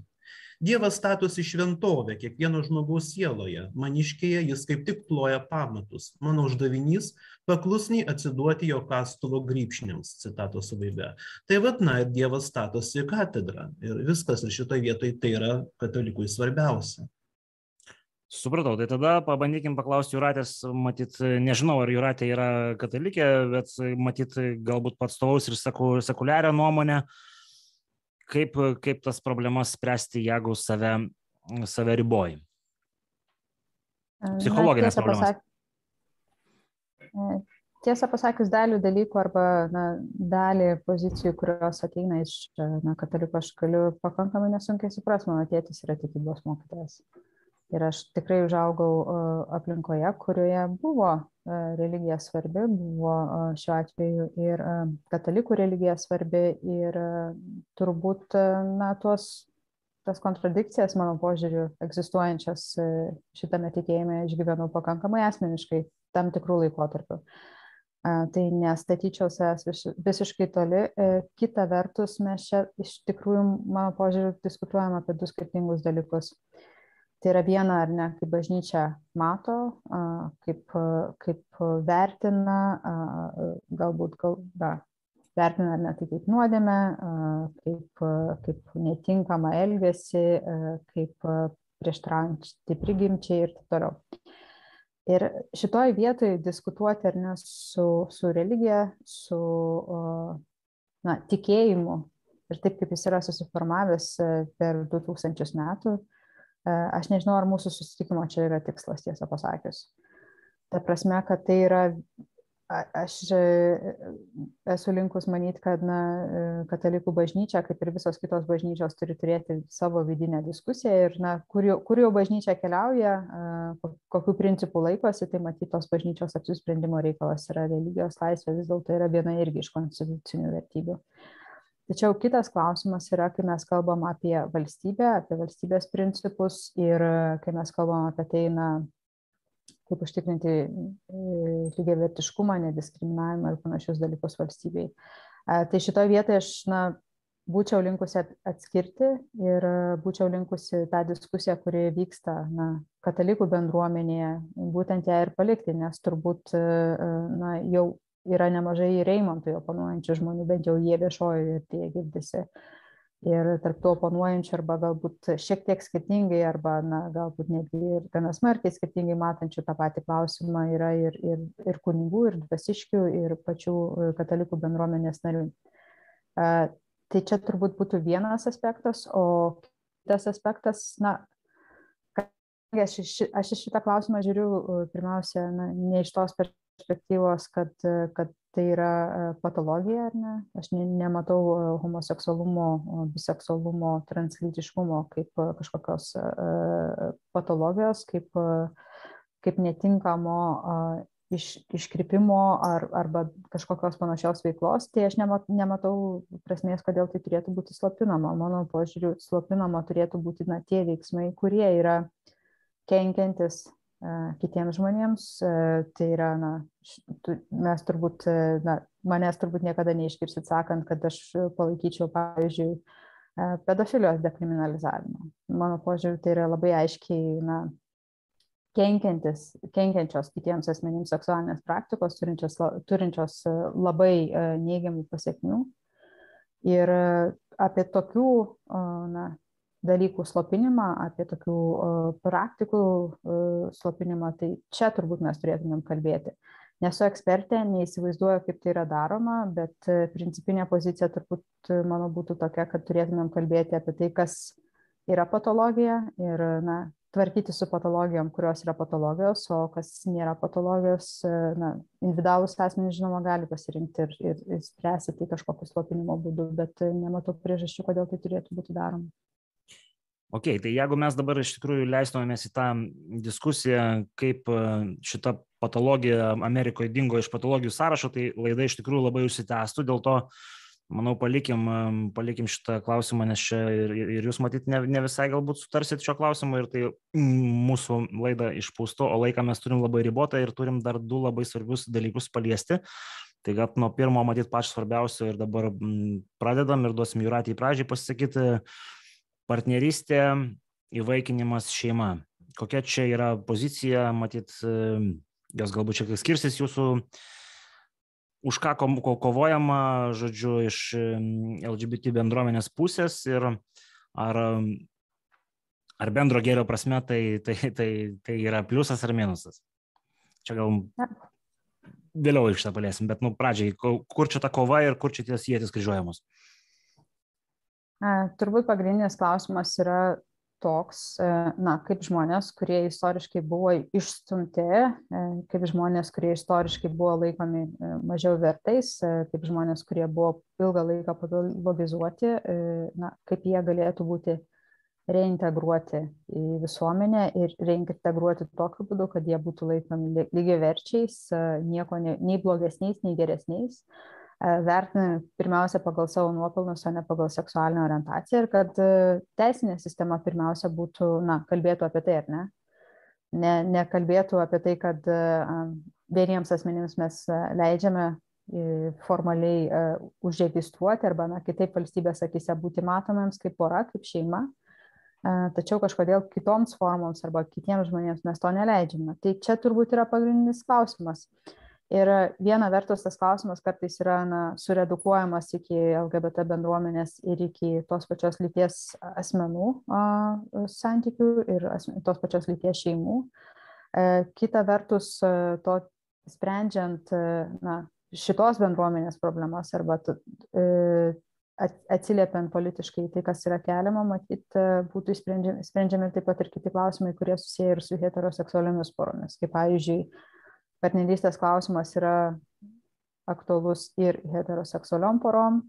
Dievas statosi šventovę kiekvieno žmogaus sieloje. Maniškėje jis kaip tik ploja pamatus. Mano uždavinys - paklusniai atsiduoti jo kastuvo grįpšniams, citatos pabaiga. Tai vad, na, ir Dievas statosi katedrą. Ir viskas, ir šitoje vietoje tai yra katalikui svarbiausia. Supratau, tai tada pabandykim paklausti Juratės, matyt, nežinau, ar Juratė yra katalikė, bet matyt, galbūt pats tovaus ir sekuliarią nuomonę. Uh, kaip, kaip tas problemas spręsti, jeigu save, save riboji? Psichologinės problemas. Pasak... Tiesą pasakius, dalį dalykų arba na, dalį pozicijų, kurios ateina iš na, katalikų, aš galiu pakankamai nesunkiai suprasti, mano tėtis yra tikybos mokytojas. Ir aš tikrai užaugau aplinkoje, kurioje buvo religija svarbi, buvo šiuo atveju ir katalikų religija svarbi ir turbūt, na, tuos, tas kontradikcijas, mano požiūriu, egzistuojančias šitame tikėjime išgyvenau pakankamai asmeniškai tam tikrų laikotarpių. Tai nestatyčiau savęs visiškai toli. E, kita vertus, mes čia iš tikrųjų, mano požiūriu, diskutuojam apie du skirtingus dalykus tai yra viena ar ne, kaip bažnyčia mato, kaip, kaip vertina, galbūt gal, da, vertina ar ne tai kaip nuodėmę, kaip, kaip netinkamą elgesį, kaip prieštraujantį prigimčiai ir taip toliau. Ir šitoj vietoj diskutuoti ar ne su, su religija, su na, tikėjimu ir taip kaip jis yra susiformavęs per 2000 metų, Aš nežinau, ar mūsų susitikimo čia yra tikslas, tiesą pasakius. Ta prasme, kad tai yra, aš e, esu linkus manyti, kad na, e, katalikų bažnyčia, kaip ir visos kitos bažnyčios, turi turėti savo vidinę diskusiją ir na, kur, jau, kur jau bažnyčia keliauja, kokiu principu laikosi, tai matyti tos bažnyčios apsisprendimo reikalas yra religijos laisvė, vis dėlto yra viena irgi iš konstitucinių vertybių. Uh, tačiau kitas klausimas yra kai mes kalbam apie valstybę apie valstybės principus ir kai mes kalbam apie tai na kaip užtikrinti e, lygiavertiškumą nediskriminavimą ir panašius dalykus valstybei. Tai šitoj vietoj aš na būčiau linkusi atskirti ir būčiau linkusi tą diskusiją kuri vyksta na katalikų bendruomenėje būtent ją ir palikti nes turbūt e, na jau yra nemažai ir Reimontui oponuojančių žmonių, bent jau jie viešojoje erdvėje girdisi. Ir tarp to oponuojančių arba galbūt šiek tiek skirtingai, arba na, galbūt netgi ir gana smarkiai skirtingai matančių tą patį klausimą yra ir, ir, ir kunigų, ir dvasiškių, ir pačių katalikų bendruomenės narių. Tai čia turbūt būtų vienas aspektas, o kitas aspektas, na, aš, aš iš šitą klausimą žiūriu pirmiausia na, ne iš tos perspektyvos, perspektyvos, kad, kad tai yra e, patologija ar ne. Aš ne, nematau e, homoseksualumo, biseksualumo, translytiškumo kaip e, kažkokios patologijos, kaip, kaip netinkamo iš, iškrypimo ar, arba kažkokios panašios veiklos, tai aš nematau prasmės, kodėl tai turėtų būti slopinama. Mano požiūriu, slopinama turėtų būti na, tie veiksmai, kurie yra kenkiantis kitiems žmonėms. Tai yra, na, mes turbūt, na, manęs turbūt niekada neiškirsit sakant, kad aš palaikyčiau, pavyzdžiui, pedofilijos dekriminalizavimą. Mano požiūriu, tai yra labai aiškiai, na, kenkiančios kitiems asmenims seksualinės praktikos, turinčios, turinčios labai neigiamų pasiekmių. Ir apie tokių na, dalykų slopinimą, apie tokių praktikų slopinimą, tai čia turbūt mes turėtumėm kalbėti. Nesu ekspertė, neįsivaizduoju, kaip tai yra daroma, bet principinė pozicija turbūt mano būtų tokia, kad turėtumėm kalbėti apie tai, kas yra patologija ir na, tvarkyti su patologijom, kurios yra patologijos, o kas nėra patologijos, na, individualus asmenys, žinoma, gali pasirinkti ir, ir, ir spręsti tai kažkokiu slopinimo būdu, bet nematau priežasčių, kodėl tai turėtų būti daroma. Ok, tai jeigu mes dabar iš tikrųjų leistumėmės į tą diskusiją, kaip e, šita patologija Amerikoje dingo iš patologijų sąrašo, tai laida iš tikrųjų labai užsitęstų, dėl to, manau, palikim, e, palikim šitą klausimą, nes čia ir, ir jūs matyt ne, ne visai galbūt sutarsit šio klausimu ir tai mūsų laida išpūsto, o laiką mes turim labai ribotą ir turim dar du labai svarbius dalykus paliesti. Tai gal nuo pirmo, matyt, pačio svarbiausio ir dabar pradedam ir duosim Juratį į pradžią pasisakyti partnerystė, įvaikinimas šeima. Kokia čia yra pozicija, matyt, jos galbūt šiek tiek skirsis jūsų, už ką kovojama, žodžiu, iš LGBT bendruomenės pusės ir ar, ar bendro gėrio prasme tai, tai, tai, tai yra pliusas ar minusas. Čia gal vėliau iš tą paliesim, bet, nu, pradžiai, kur čia ta kova ir kur čia ties jėtis kryžiuojamos? Turbūt pagrindinis klausimas yra toks, e, na, kaip žmonės, kurie istoriškai buvo išstumti, e, kaip žmonės, kurie istoriškai buvo laikomi e, mažiau vertais, kaip žmonės, kurie buvo ilgą laiką patologizuoti, na, kaip jie galėtų būti reintegruoti į visuomenę ir reintegruoti tokiu būdu, kad jie būtų laikomi lygiai verčiais, nieko ne, nei blogesniais, nei geresniais. E, vertinami pirmiausia pagal savo nuopelnus, o ne pagal seksualinę orientaciją ir kad e, teisinė sistema pirmiausia būtų, na, kalbėtų apie tai, ar ne? ne nekalbėtų apie tai, kad e, vieniems asmenims mes leidžiame formaliai užregistruoti arba, na, kitaip valstybės akise būti matomiems kaip pora, kaip šeima, tačiau kažkodėl kitoms formoms arba kitiems žmonėms mes to neleidžiame. Tai čia turbūt yra pagrindinis klausimas. Uh, Ir viena vertus tas klausimas kartais yra na, suredukuojamas iki LGBT bendruomenės ir iki tos pačios lyties asmenų a, santykių ir asmen, tos pačios lyties šeimų. E, kita vertus, e, to sprendžiant e, na, šitos bendruomenės problemas arba e, atsiliepiant politiškai tai, kas yra keliama, matyt, e, būtų sprendžiami, sprendžiami taip pat ir kiti klausimai, kurie susiję ir su heteroseksualiomis poromis. Kaip pavyzdžiui, partnerystės klausimas yra aktualus ir heteroseksualiom porom.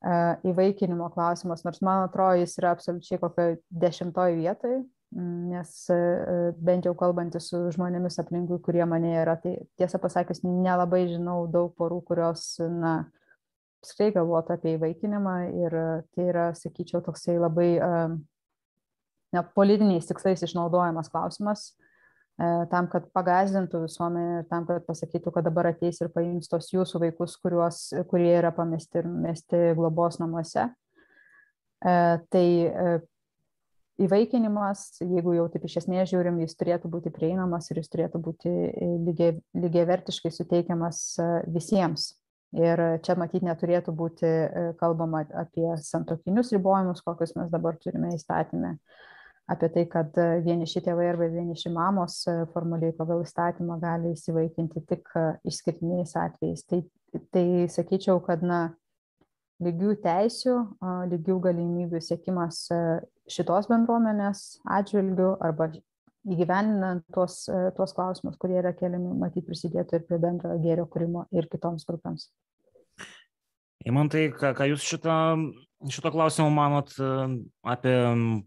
E, įvaikinimo klausimas, nors man atrodo, jis yra absoliučiai kokio dešimtoj vietoj, nes e, bent jau kalbantys su žmonėmis aplinkui, kurie mane yra, tai tiesą pasakius, nelabai žinau daug porų, kurios, na, apskritai galvotų apie įvaikinimą ir tai yra, sakyčiau, toksai labai na, politiniais tikslais išnaudojamas klausimas E, tam, kad pagazdintų visuomenę ir tam, kad pasakytų, kad dabar ateis ir paims tos jūsų vaikus, kuriuos, kurie yra pamesti ir mesti globos namuose. E, tai e, įvaikinimas, jeigu jau taip iš esmės žiūrim, jis turėtų būti prieinamas ir jis turėtų būti lygiai, lygiai vertiškai suteikiamas visiems. Ir čia matyti neturėtų būti kalbama apie santokinius ribojimus, kokius mes dabar turime įstatymę, apie tai, kad e, vieniši tėvai arba vieniši mamos e, formaliai pagal įstatymą gali įsivaikinti tik e, išskirtiniais atvejais. Tai, tai sakyčiau, kad na, lygių teisių, lygių galimybių sėkimas šitos bendruomenės atžvilgių arba įgyveninant tuos, tuos klausimus, kurie yra keliami, matyti prisidėtų ir prie bendrojo gėrio kūrimo ir kitoms grupėms. Įmantai, ką, ką jūs šitą šito klausimo manot apie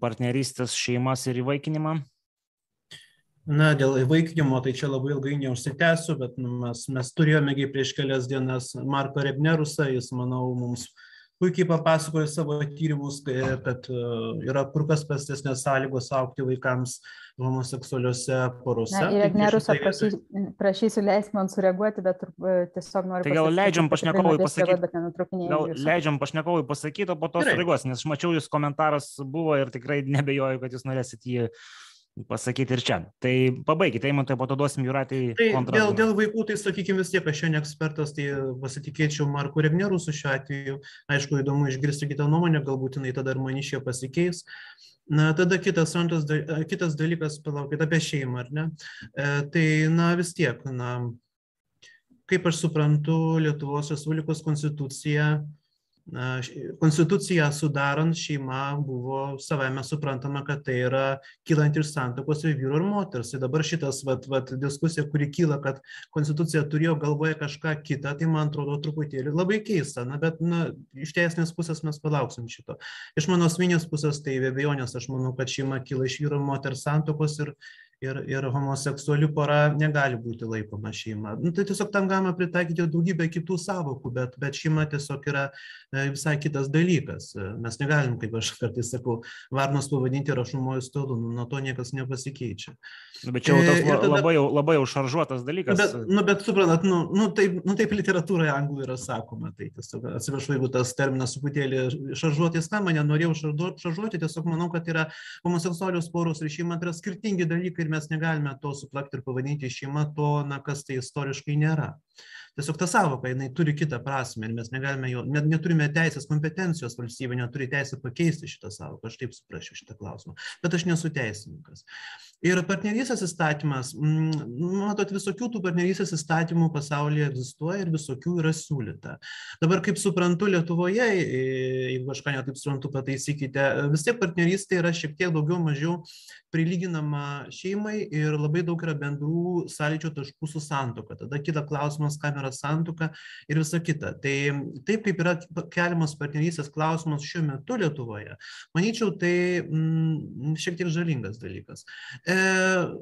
partnerystės šeimas ir įvaikinimą? Na, dėl įvaikinimo tai čia labai ilgai neužsitęsiu, bet mes, mes turėjome prieš kelias dienas Marko Rebnerusą, jis, manau, mums puikiai papasakojo savo tyrimus, kad e, yra kur kas prastesnės sąlygos aukti vaikams homoseksualiuose porose. Na, ir Agnerus, prašysiu, prašysiu leisti man sureaguoti, bet e, tiesiog noriu. Tai gal leidžiam pašnekovui pasakyti. Gal leidžiam pašnekovui pasakyti, o po to sureaguos, nes aš mačiau, jūs komentaras buvo ir tikrai nebejoju, kad jūs norėsit jį pasakyti ir čia. Tai pabaigite, Eimantai, po to duosim Juratai. Tai dėl, dėl vaikų, tai sakykime vis tiek, aš šiandien ekspertas, tai pasitikėčiau Marku Regnerusu šiuo atveju. Aišku, įdomu išgirsti kitą nuomonę, galbūt jinai tada ir manišė pasikeis. Na, tada kitas, antras, kitas dalykas, palaukit, apie šeimą, ar ne? E, tai, na, vis tiek, na, kaip aš suprantu, Lietuvos Respublikos konstitucija Konstituciją sudarant šeima buvo savame suprantama, kad tai yra kylant iš santokos ir vyru ir moters. Ir dabar šitas vat, vat, diskusija, kuri kyla, kad konstitucija turėjo galvoje kažką kitą, tai man atrodo truputėlį labai keista. Na, bet na, iš teisinės pusės mes palauksim šito. Iš mano asmeninės pusės tai be abejonės aš manau, kad šeima kyla iš vyru ir moters santokos ir ir, ir homoseksuali pora negali būti laikoma šeima. Nu, tai tiesiog tam galima pritaikyti daugybę kitų savokų, bet, bet šeima tiesiog yra e, visai kitas dalykas. E, mes negalim, kaip aš kartais sakau, varnos pavadinti rašumoju stalu, nu, nuo to niekas nepasikeičia. Nu, bet čia jau tas tada, labai, jau, labai jau šaržuotas dalykas. Nu, bet, nu, bet suprantat, nu, nu, taip, nu, taip literatūroje anglų yra sakoma. Tai tiesiog atsiprašau, jeigu tas terminas truputėlį šaržuoti skamba, nenorėjau šaržuoti, tiesiog manau, kad yra homoseksualios poros ir šeima tai yra skirtingi dalykai ir mes negalime to suplakti ir pavadinti šeima to, na, kas tai istoriškai nėra. Tiesiog ta savoka, jinai turi kitą prasme ir mes negalime jo, net neturime teisės kompetencijos valstybė, neturi teisę pakeisti šitą savoką, aš taip suprasčiau šitą klausimą, bet aš nesu teisininkas. Ir partnerystės įstatymas, mm, matot, visokių tų partnerystės įstatymų pasaulyje egzistuoja ir visokių yra siūlyta. Dabar, kaip suprantu, Lietuvoje, jeigu kažką netaip suprantu, pataisykite, vis tiek partnerystė yra šiek tiek daugiau mažiau prilyginama šeimai ir labai daug yra bendrų sąlyčio taškų su santoka. Tada kita klausimas, kam yra santoka ir visa kita. Tai taip kaip yra keliamas partnerystės klausimas šiuo metu Lietuvoje, manyčiau, tai mm, šiek tiek žalingas dalykas. E,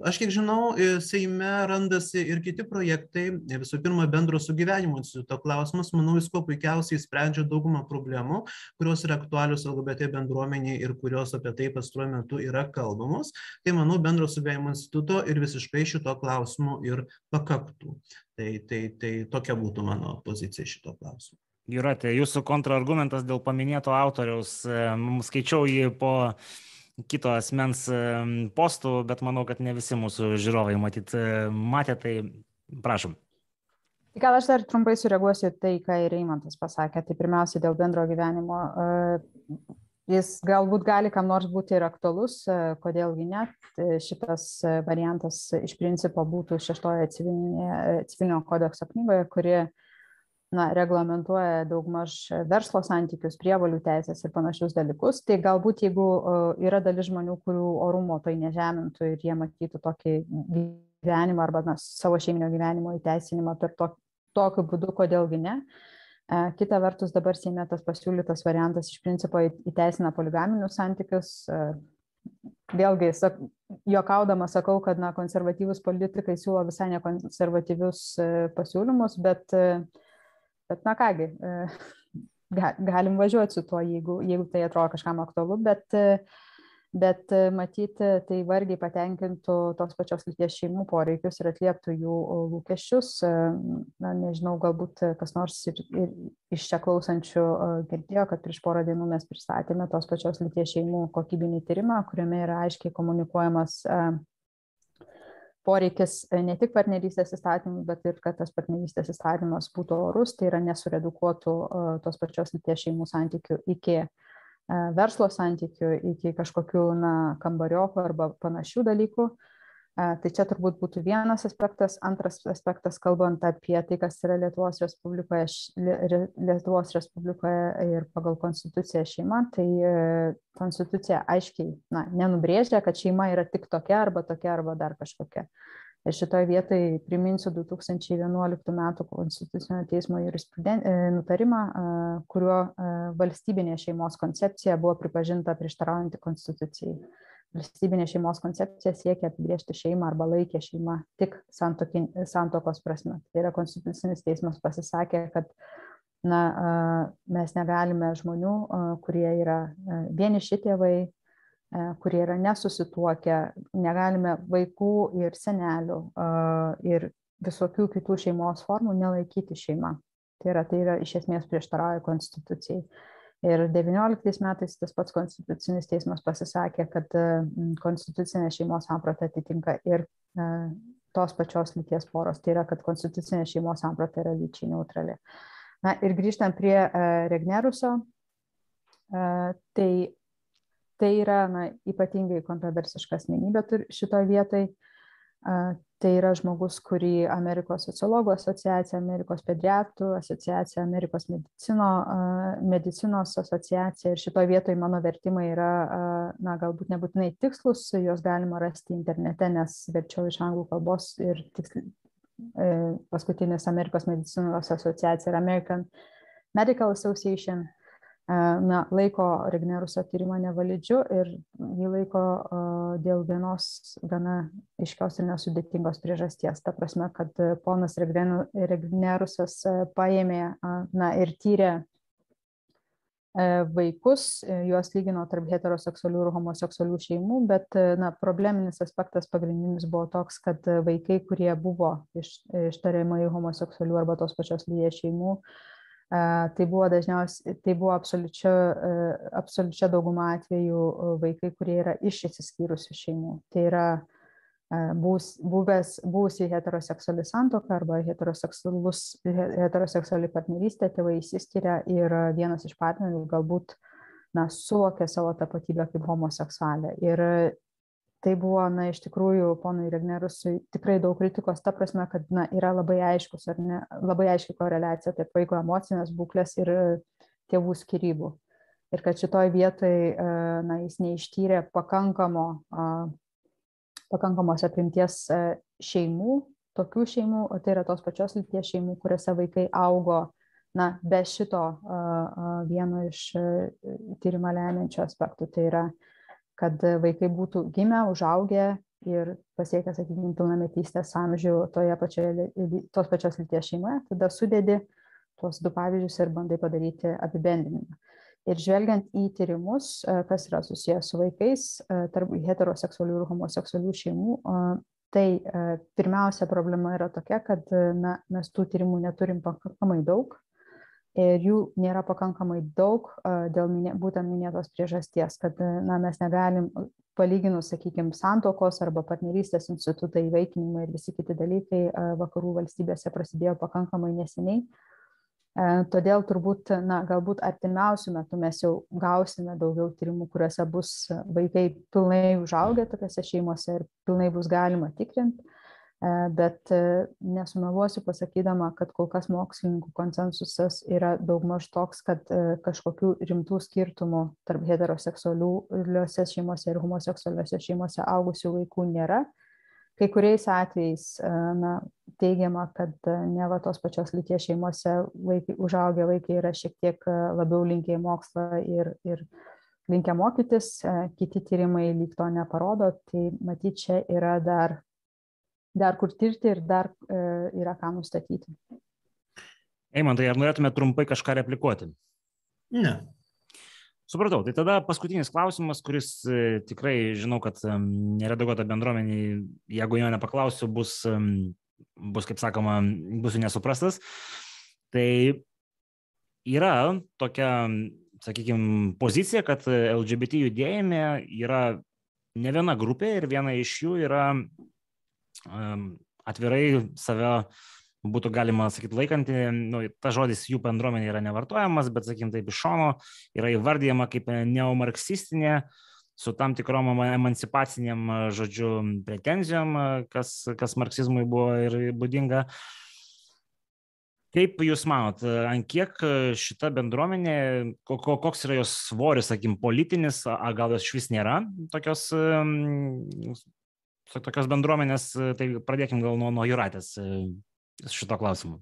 aš kiek žinau, e, Seime randasi ir kiti projektai, visų pirma, bendro sugyvenimo instituto klausimas, manau, jis kuo puikiausiai sprendžia daugumą problemų, kurios yra aktualios LGBT bendruomeniai ir kurios apie tai pastaruoju metu yra kalbamos, tai manau, bendro sugyvenimo instituto ir visiškai šito klausimu ir pakaktų. Tai, tai, tai tokia būtų mano pozicija šito klausimu. Jūratė, jūsų kontrargumentas dėl paminėto autoriaus, skaičiau jį po kito asmens postų, bet manau, kad ne visi mūsų žiūrovai matyt matė, tai prašom. Tai gal aš dar trumpai sureaguosiu tai, ką ir Reimantas pasakė. Tai pirmiausia, dėl bendro gyvenimo. Jis galbūt gali kam nors būti ir aktualus, kodėlgi ne. Šitas variantas iš principo būtų šeštoje civilinio kodekso knygoje, kuri na, reglamentuoja daugmaž verslo santykius, prievalių teisės ir panašius dalykus. Tai galbūt jeigu yra dalis žmonių, kurių orumo tai nežemintų ir jie matytų tokį gyvenimą arba na, savo šeiminio gyvenimo įteisinimą per to, tokiu būdu, kodėlgi ne. E, kita vertus, dabar Seime tas pasiūlytas variantas iš principo įteisina poligaminius santykius. E, vėlgi, sak, juokaudama sakau, kad na, konservatyvus politikai siūlo visai nekonservatyvius e, pasiūlymus, bet uh, Bet na kągi, e, galim važiuoti su tuo, jeigu, jeigu tai atrodo kažkam aktualu, bet, e, bet e, matyti tai vargiai patenkintų tos pačios lyties šeimų poreikius ir atlieptų jų lūkesčius. Na, nežinau, galbūt kas nors ir, ir iš čia klausančių girdėjo, kad prieš porą dienų mes pristatėme tos pačios lyties šeimų kokybinį tyrimą, kuriame yra aiškiai komunikuojamas poreikis e, ne tik partnerystės įstatymų, bet ir kad tas partnerystės įstatymas būtų orus, tai yra nesuredukuotų e, tos pačios lyties šeimų santykių iki e, verslo santykių, iki kažkokių na, kambariokų arba panašių dalykų. Tai čia turbūt būtų vienas aspektas. Antras aspektas, kalbant apie tai, kas yra Lietuvos Respublikoje, Lietuvos Respublikoje ir pagal konstituciją šeima, tai konstitucija aiškiai na, nenubrėžia, kad šeima yra tik tokia arba tokia arba dar kažkokia. Ir šitoje vietoje priminsiu 2011 m. Konstitucinio teismo nutarimą, kuriuo valstybinė šeimos koncepcija buvo pripažinta prieštaraujanti konstitucijai valstybinė šeimos koncepcija siekia apibriežti šeimą arba laikė šeimą tik santokos prasme. Tai yra konstitucinis teismas pasisakė, kad na, mes negalime žmonių, kurie yra vieniši tėvai, kurie yra nesusituokę, negalime vaikų ir senelių ir visokių kitų šeimos formų nelaikyti šeima. Tai yra, tai yra iš esmės prieštarauja konstitucijai. Ir 19 metais tas pats konstitucinis teismas pasisakė, kad konstitucinė šeimos samprata atitinka ir tos pačios lyties poros. Tai yra, kad konstitucinė šeimos samprata yra lyčiai neutrali. Na ir grįžtant prie Regneruso, tai, tai yra na, ypatingai kontroversiška asmenybė šitoje vietoje Tai yra žmogus, kurį Amerikos sociologų asociacija, Amerikos pediatrų asociacija, Amerikos medicino, medicinos asociacija. Ir šitoje vietoje mano vertimai yra, na, galbūt nebūtinai tikslus, juos galima rasti internete, nes verčiau iš anglų kalbos ir tiksli, e, paskutinis Amerikos medicinos asociacija yra American Medical Association na, laiko Regneruso tyrimą nevalidžiu ir jį laiko dėl vienos gana iškios ir nesudėtingos priežasties. Ta prasme, kad ponas Regnerusas paėmė na, ir tyrė vaikus, juos lygino tarp heteroseksualių ir homoseksualių šeimų, bet na, probleminis aspektas pagrindinis buvo toks, kad vaikai, kurie buvo iš, ištariamai homoseksualių arba tos pačios lyties šeimų, uh, Tai buvo dažniausiai, tai buvo absoliučia, absoliučia dauguma atvejų vaikai, kurie yra iš įsiskyrusių šeimų. Tai yra bus, buvęs, buvusi heteroseksuali santoka arba heteroseksuali partnerystė, tėvai įsiskiria ir vienas iš partnerių galbūt na, suvokia savo tapatybę kaip homoseksualę. Ir tai buvo, na, iš tikrųjų, ponui Regnerusui tikrai daug kritikos, ta prasme, kad, na, yra labai aiškus, ar ne, labai aiški koreliacija tarp vaiko emocinės būklės ir tėvų skirybų. Ir kad šitoj vietoj, na, jis neištyrė pakankamo, pakankamos apimties šeimų, tokių šeimų, o tai yra tos pačios lyties šeimų, kuriuose vaikai augo, na, be šito vieno iš tyrimą lemiančių aspektų. Tai yra kad vaikai būtų gimę, užaugę ir pasiekę, sakykime, pilnametystės amžių toje pačioje, tos pačios lyties šeimoje, tada sudėdi tuos du pavyzdžius ir bandai padaryti apibendrinimą. Ir žvelgiant į tyrimus, kas yra susijęs su vaikais tarp heteroseksualių ir homoseksualių šeimų, tai pirmiausia problema yra tokia, kad na, mes tų tyrimų neturim pakankamai daug ir jų nėra pakankamai daug dėl minė, būtent minėtos priežasties, kad na, mes negalim, palyginus, sakykime, santokos arba partnerystės institutai, įvaikinimai ir visi kiti dalykai vakarų valstybėse prasidėjo pakankamai neseniai. Todėl turbūt, na, galbūt artimiausių metų mes jau gausime daugiau tyrimų, kuriuose bus vaikai pilnai užaugę tokiuose šeimose ir pilnai bus galima tikrinti bet nesumeluosiu pasakydama, kad kol kas mokslininkų konsensusas yra daugmaž toks, kad kažkokių rimtų skirtumų tarp heteroseksualiuose šeimose ir homoseksualiuose šeimose augusių vaikų nėra. Kai kuriais atvejais na, teigiama, kad ne va tos pačios lyties šeimose vaikai, užaugę vaikai yra šiek tiek labiau linkę į mokslą ir, ir linkę mokytis, kiti tyrimai lyg to neparodo, tai matyt, čia yra dar dar kur tirti ir dar e, yra ką nustatyti. Eimantai, ar norėtume trumpai kažką replikuoti? Ne. Supratau, tai tada paskutinis klausimas, kuris e, tikrai žinau, kad neredaguota bendruomenė, jeigu jo nepaklausiu, bus, bus, kaip sakoma, bus nesuprastas. Tai yra tokia, sakykime, pozicija, kad LGBT judėjime yra ne viena grupė ir viena iš jų yra atvirai save būtų galima sakyti laikanti, nu, ta žodis jų bendruomenė yra nevartojamas, bet, sakykim, taip iš šono yra įvardyjama kaip neomarksistinė, su tam tikrom emancipaciniam, žodžiu, pretenzijom, kas, kas marksizmui buvo ir būdinga. Kaip Jūs manot, ant kiek šita bendruomenė, koks yra jos svoris, sakim, politinis, a gal jos iš vis nėra tokios tokios bendruomenės, e, tai pradėkim gal nuo, nuo Juratės e, šito klausimu.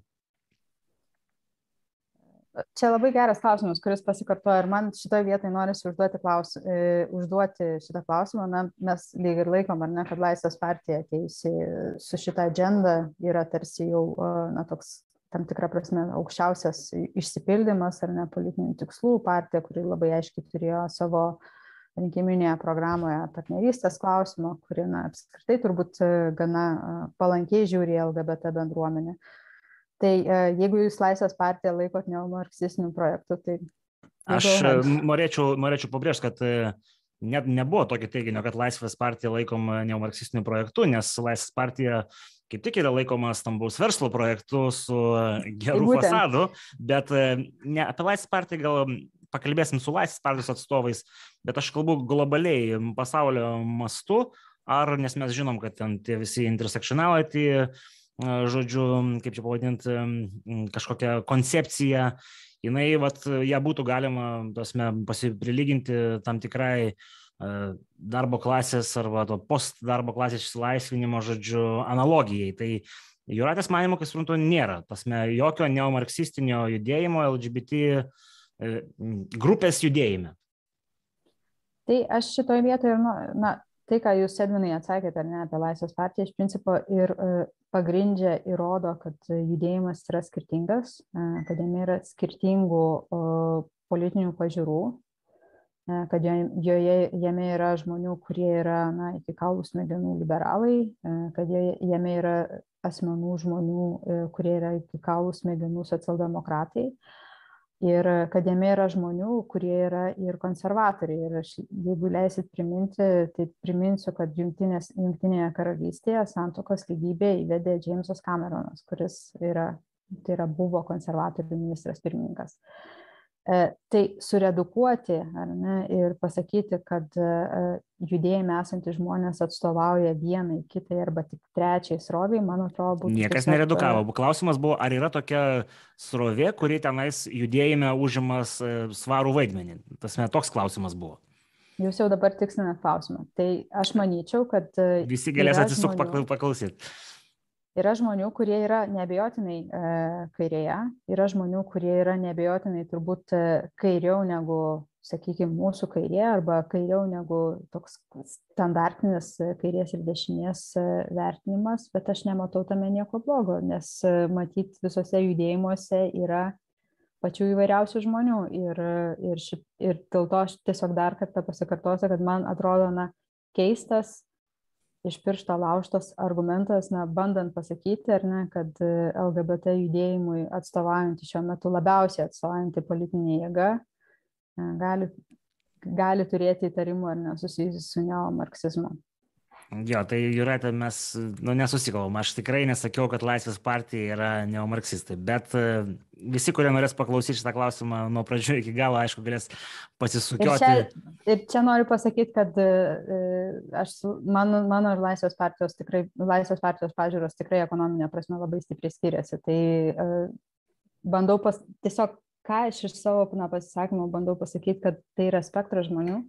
Čia labai geras klausimas, kuris pasikartoja ir man šitoje vietoje norisi užduoti, klaus, e, užduoti šitą klausimą. Na, mes lyg ir laikom, ar ne, kad Laisvės partija atėjusi su šitą agendą yra tarsi jau na, toks tam tikrą prasme aukščiausias išsipildymas ar ne politinių tikslų partija, kuri labai aiškiai turėjo savo rinkiminėje programoje partnerystės klausimą, kuri na, apskritai turbūt e, gana e, palankiai žiūri LGBT bendruomenę. Tai e, jeigu jūs Laisvės partiją laikot neomarksistiniu projektu, tai... Aš norėčiau, norėčiau pabrėžti, kad net nebuvo tokio teiginio, kad Laisvės partija laikoma neomarksistiniu projektu, nes Laisvės partija kaip tik yra laikoma stambaus verslo projektu su geru Būtent. fasadu, bet e, ne apie Laisvės partiją gal pakalbėsim su Laisvės partijos atstovais, bet aš kalbu globaliai pasaulio mastu, ar nes mes žinom, kad ten tie visi intersectionality, e, žodžiu, kaip čia pavadinti, kažkokia koncepcija, jinai, vat, ją būtų galima, tasme, pasiprilyginti tam tikrai E, darbo klasės arba to post darbo klasės išsilaisvinimo, žodžiu, analogijai. Tai Juratės manimo, kad suprantu, nėra. Tasme, jokio neomarksistinio judėjimo LGBT e, grupės judėjime. Tai aš šitoje vietoje, nu, na, tai, ką jūs Edvinai atsakėte, ar ne, apie Laisvės partiją, iš principo ir uh, pagrindžia įrodo, kad judėjimas yra skirtingas, kad jame yra skirtingų politinių pažiūrų, E, kad joje, jame yra žmonių, kurie yra na, iki kaulų smegenų liberalai, e, kad jame yra asmenų žmonių, e, kurie yra iki kaulų smegenų socialdemokratai ir kad jame yra žmonių, kurie yra ir konservatoriai. Ir aš, jeigu leisit priminti, tai priminsiu, kad jungtinės, Jungtinėje karalystėje santokos lygybė įvedė Džeimsas Cameronas, kuris yra, tai yra buvo konservatorių ministras pirmininkas. E, tai suredukuoti ne, ir pasakyti, kad e, judėjime esantys žmonės atstovauja vienai, kitai arba tik trečiai sroviai, man atrodo, būtų. Niekas tiesiog... neredukavo. E, Klausimas buvo, ar yra tokia srovė, kuri tenais judėjime užimas svarų vaidmenį. Tas net toks klausimas buvo. Jūs jau dabar tikslinat klausimą. Tai aš manyčiau, kad... Visi galės atsisukti žmonių... paklausyti. Yra žmonių, kurie yra nebejotinai e, kairėje, yra žmonių, kurie yra nebejotinai turbūt e, kairiau negu, sakykime, mūsų kairė arba kairiau negu toks standartinis kairės ir dešinės e, vertinimas, bet aš nematau tame nieko blogo, nes e, matyt visose judėjimuose yra pačių įvairiausių žmonių ir, ir, ši, ir dėl to aš tiesiog dar kartą pasikartosiu, kad man atrodo, na, keistas iš piršto laužtas argumentas, na, bandant pasakyti, ar ne, kad e, LGBT judėjimui atstovaujantį šiuo metu labiausiai atstovaujantį politinė jėga e, gali, gali turėti įtarimų ar nesusijusi su neomarksizmu. Jo, tai Juratė, mes nu, nesusikalbam. Aš tikrai nesakiau, kad Laisvės partija yra neomarksistai, bet e, visi, kurie norės paklausyti šitą klausimą nuo pradžių iki galo, aišku, galės pasisukioti. Ir čia, ir čia noriu pasakyti, kad e, aš, mano, mano ir Laisvės partijos, tikrai, Laisvės partijos pažiūros tikrai ekonominė prasme labai stipriai skiriasi. Tai e, bandau pas, tiesiog, ką aš iš savo na, pasisakymų bandau pasakyti, kad tai yra spektras žmonių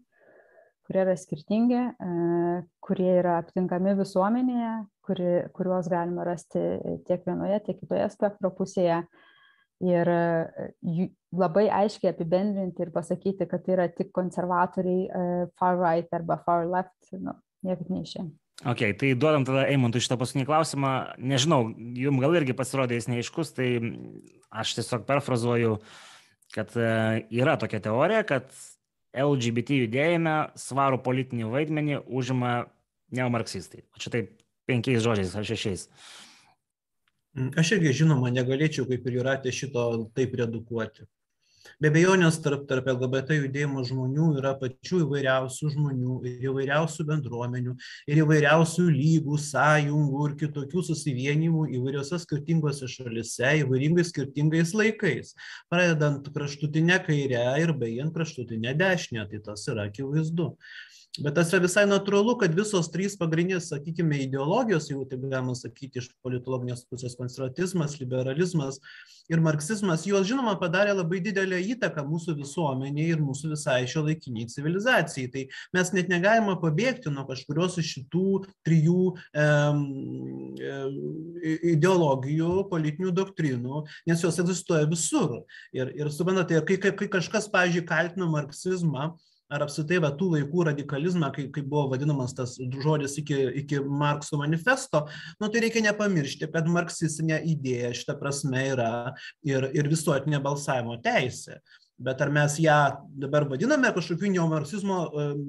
kurie yra skirtingi, e, kurie yra aptinkami visuomenėje, kuri, kuriuos galima rasti tiek vienoje, tiek kitoje spektro pusėje. Ir e, labai aiškiai apibendrinti ir pasakyti, kad tai yra tik konservatoriai e, far right arba far left, nu, niekaip neišėjai. Ok, tai duodam tada Eimontui šitą paskutinį klausimą. Nežinau, jums gal irgi pasirodė jis neaiškus, tai aš tiesiog perfrazuoju, kad yra tokia teorija, kad LGBT judėjime svarų politinį vaidmenį užima neomarksistai. O čia taip penkiais žodžiais ar šešiais. Aš irgi žinoma negalėčiau kaip ir Juratė šito taip redukuoti. Be abejonės tarp, tarp LGBT judėjimo žmonių yra pačių įvairiausių žmonių ir įvairiausių bendruomenių ir įvairiausių lygų, sąjungų ir kitokių susivienimų įvairiose skirtingose šalise, įvairingais skirtingais laikais, pradedant kraštutinę kairę ir baigiant kraštutinę dešinę, tai tas yra akivaizdu. Bet tas yra visai natūralu, kad visos trys pagrindinės, sakykime, ideologijos, jau taip galima sakyti, iš politologinės pusės konservatizmas, liberalizmas ir marksizmas, jos žinoma padarė labai didelę įtaką mūsų visuomeniai ir mūsų visai šio laikiniai civilizacijai. Tai mes net negalime pabėgti nuo kažkurios iš šitų trijų e, ideologijų, politinių doktrinų, nes jos egzistuoja visur. Ir, ir suprantate, kai, kai, kai kažkas, pavyzdžiui, kaltina marksizmą, ar apskritai va tų laikų radikalizmą kai kaip buvo vadinamas tas žodis iki iki markso manifesto nu tai reikia nepamiršti kad marksistinė idėja šita prasme yra ir ir visuotinė balsavimo teisė. Bet ar mes ją dabar vadiname kažkokiu neomarksizmo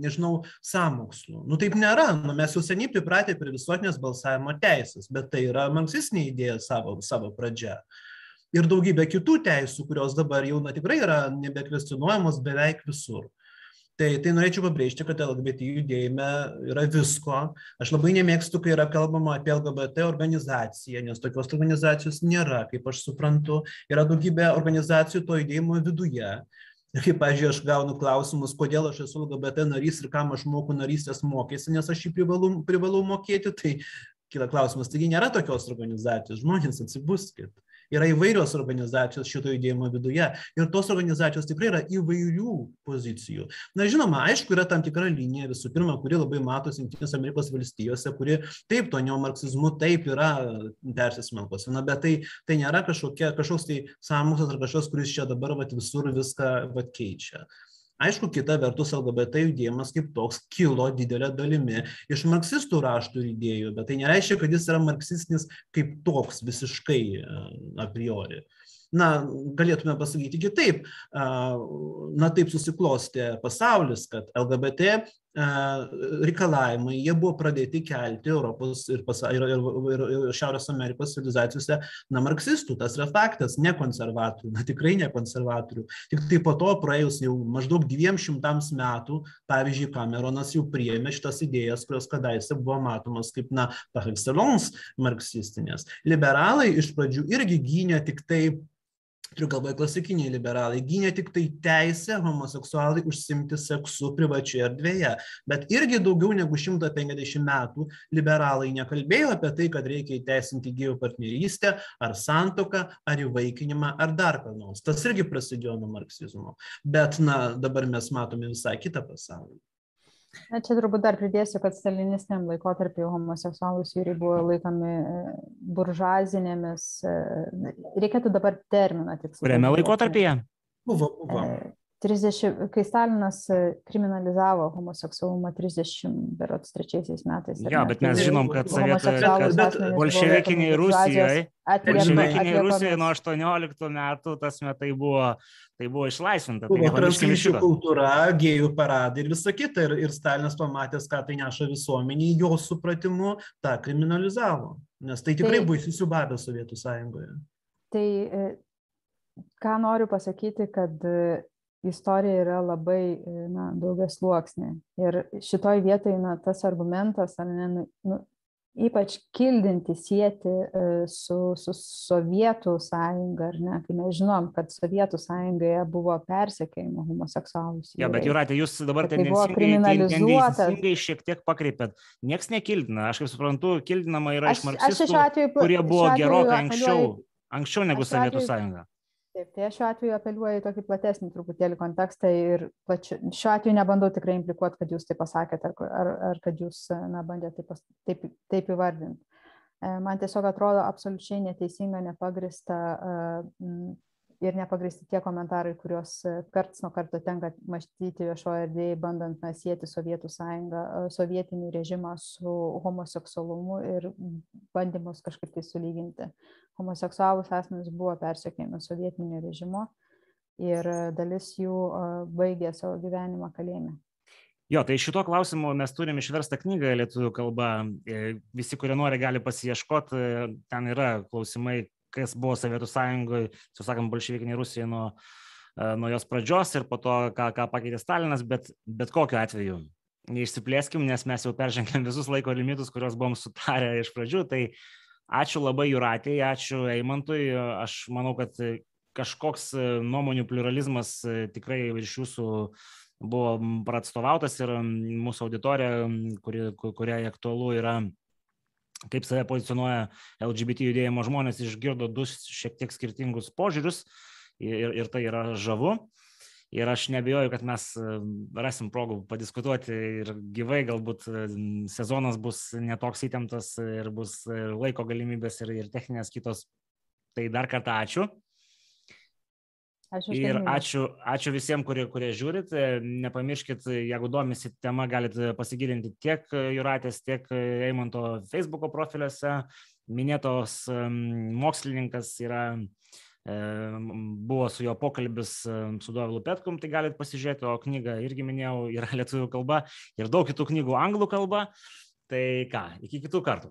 nežinau sąmokslu? Nu taip nėra. Nu mes jau seniai pripratę prie visuotinės balsavimo teisės bet tai yra marksistinė idėja savo savo pradžia. Ir daugybė kitų teisių kurios dabar jau na tikrai yra nebekvestionuojamos beveik visur tai tai norėčiau pabrėžti kad lgbt judėjime yra visko. Aš labai nemėgstu kai yra kalbama apie lgbt organizaciją nes tokios organizacijos nėra kaip aš suprantu. Yra daugybė organizacijų to judėjimo viduje. Ir kai pavyzdžiui aš gaunu klausimus kodėl aš esu lgbt narys ir kam aš moku narystės mokestį nes aš jį privalu privalau mokėti tai kyla klausimas. Taigi nėra tokios organizacijos. Žmonės atsibuskit yra įvairios organizacijos šito judėjimo viduje ir tos organizacijos tikrai yra įvairių pozicijų. Na žinoma aišku yra tam tikra linija visų pirma kuri labai matosi jungtinėse amerikos valstijose kuri taip tuo neomarksizmu taip yra persismelkusi. Na bet tai tai nėra kažkokia kažkoks tai sąmokslas ar kažkas kuris čia dabar vat visur viską vat keičia aišku kita vertus lgbt judėjimas kaip toks kilo didele dalimi iš marksistų raštų ir idėjų bet tai nereiškia kad jis yra marksistinis kaip toks visiškai a priori. Na galėtume pasakyti kitaip. Na taip susiklostė pasaulis kad lgbt reikalavimai jie buvo pradėti kelti europos ir pasa ir ir ir ir šiaurės amerikos civilizacijose. Na marksistų tas yra faktas ne konservatorių na tikrai ne konservatorių. Tiktai po to praėjus jau maždaug dviem šimtams metų pavyzdžiui kameronas jau priėmė šitas idėjas kurios kadaise buvo matomos kaip na par excellence marksistinės. Liberalai iš pradžių irgi gynė tiktai turiu galvoje klasikiniai liberalai. Gynė tiktai teisę homoseksualai užsiimti seksu privačioje erdvėje. Bet irgi daugiau negu šimtą penkiasdešim metų liberalai nekalbėjo apie tai kad reikia įteisinti gėjų partnerystę ar santuoką ar įvaikinimą ar dar ką nors. Tas irgi prasidėjo nuo marksizmo. Bet na dabar mes matome visai kitą pasaulį Na, čia turbūt dar pridėsiu, kad stalinistiniam laikotarpiu homoseksualūs vyrai buvo laikomi e, buržuazinėmis. E, reikėtų dabar terminą tik. Kuriame laikotarpyje? Buvo, buvo. 30, kai Stalinas e, kriminalizavo homoseksualumą 30, berots trečiaisiais metais. Jo, bet mes žinom, kad sovietų bolševikiniai Rusijoje, bolševikiniai Rusijoje nuo 18 metų tas metai buvo, tai buvo išlaisvinta. Buvo tai translyčių kultūra, gėjų paradai ir visa kita. Ir, ir Stalinas pamatęs, ką tai neša visuomenį, jo supratimu tą kriminalizavo. Nes tai tikrai tai, buvo įsisiubavę Sovietų sąjungoje. Tai e, ką noriu pasakyti, kad istorija yra labai na, daugia sluoksnė. Ir šitoj vietoj na, tas argumentas, ar ne, nu, nu ypač kildinti, sieti su, su Sovietų sąjunga, ar ne, kai mes žinom, kad Sovietų sąjungoje buvo persekėjimo homoseksualus. Ja, bet Juratė, jūs dabar tendencingai, tendencingai šiek tiek pakreipėt. Niekas nekildina, aš kaip suprantu, kildinama yra aš, iš marksistų, atveju, kurie buvo gerokai anksčiau, anksčiau negu Sovietų sąjunga. Taip, tai aš šiuo atveju apeliuoju į tokį platesnį truputėlį kontekstą ir plačiu, šiuo atveju nebandau tikrai implikuoti, kad jūs tai pasakėte ar, ar, ar kad jūs na, bandėte taip, taip, taip įvardinti. E, man tiesiog atrodo absoliučiai neteisinga, nepagrista ir nepagristi tie komentarai, kuriuos e, karts nuo karto tenka mąstyti viešoje erdvėje, bandant sieti Sovietų sąjungą, e, sovietinį režimą su homoseksualumu ir bandymus kažkaip tai sulyginti. Homoseksualus asmenys buvo persekiojami sovietinio režimo ir dalis jų e, baigė savo gyvenimą kalėjime. Jo, tai šituo klausimu mes turim išverstą knygą lietuvių kalba. Visi, kurie nori, gali pasieškoti. Ten yra klausimai, kas buvo Sovietų sąjungoje, su sakant, bolševikinė Rusija nuo, e, nuo jos pradžios ir po to, ką, ką pakeitė Stalinas, bet, bet kokiu atveju neišsiplėskim, nes mes jau peržengėm visus laiko limitus, kuriuos buvom sutarę iš pradžių. Tai ačiū labai Juratėjai, ačiū Eimantui. Aš manau, kad kažkoks nuomonių pluralizmas e, tikrai iš jūsų buvo pratstovautas ir mūsų auditorija, kuri, kuriai aktualu yra kaip save pozicionuoja LGBT judėjimo žmonės, išgirdo du šiek tiek skirtingus požiūrius ir, ir tai yra žavu. Ir aš nebejoju, kad mes e, rasim progų padiskutuoti ir gyvai, galbūt e, sezonas bus netoks įtemptas ir bus e, laiko galimybės ir, ir techninės kitos. Tai dar kartą ačiū. Ačiū ir ačiū, ačiū visiems, kurie, kurie žiūrit. Nepamirškit, jeigu domisi tema, galite pasigilinti tiek Juratės, tiek Eimonto Facebook'o profiliuose. Minėtos mokslininkas yra buvo su jo pokalbis su Dovilu Petkum, tai galite pasižiūrėti, o knygą irgi minėjau, yra lietuvių kalba ir daug kitų knygų anglų kalba. Tai ką, iki kitų kartų.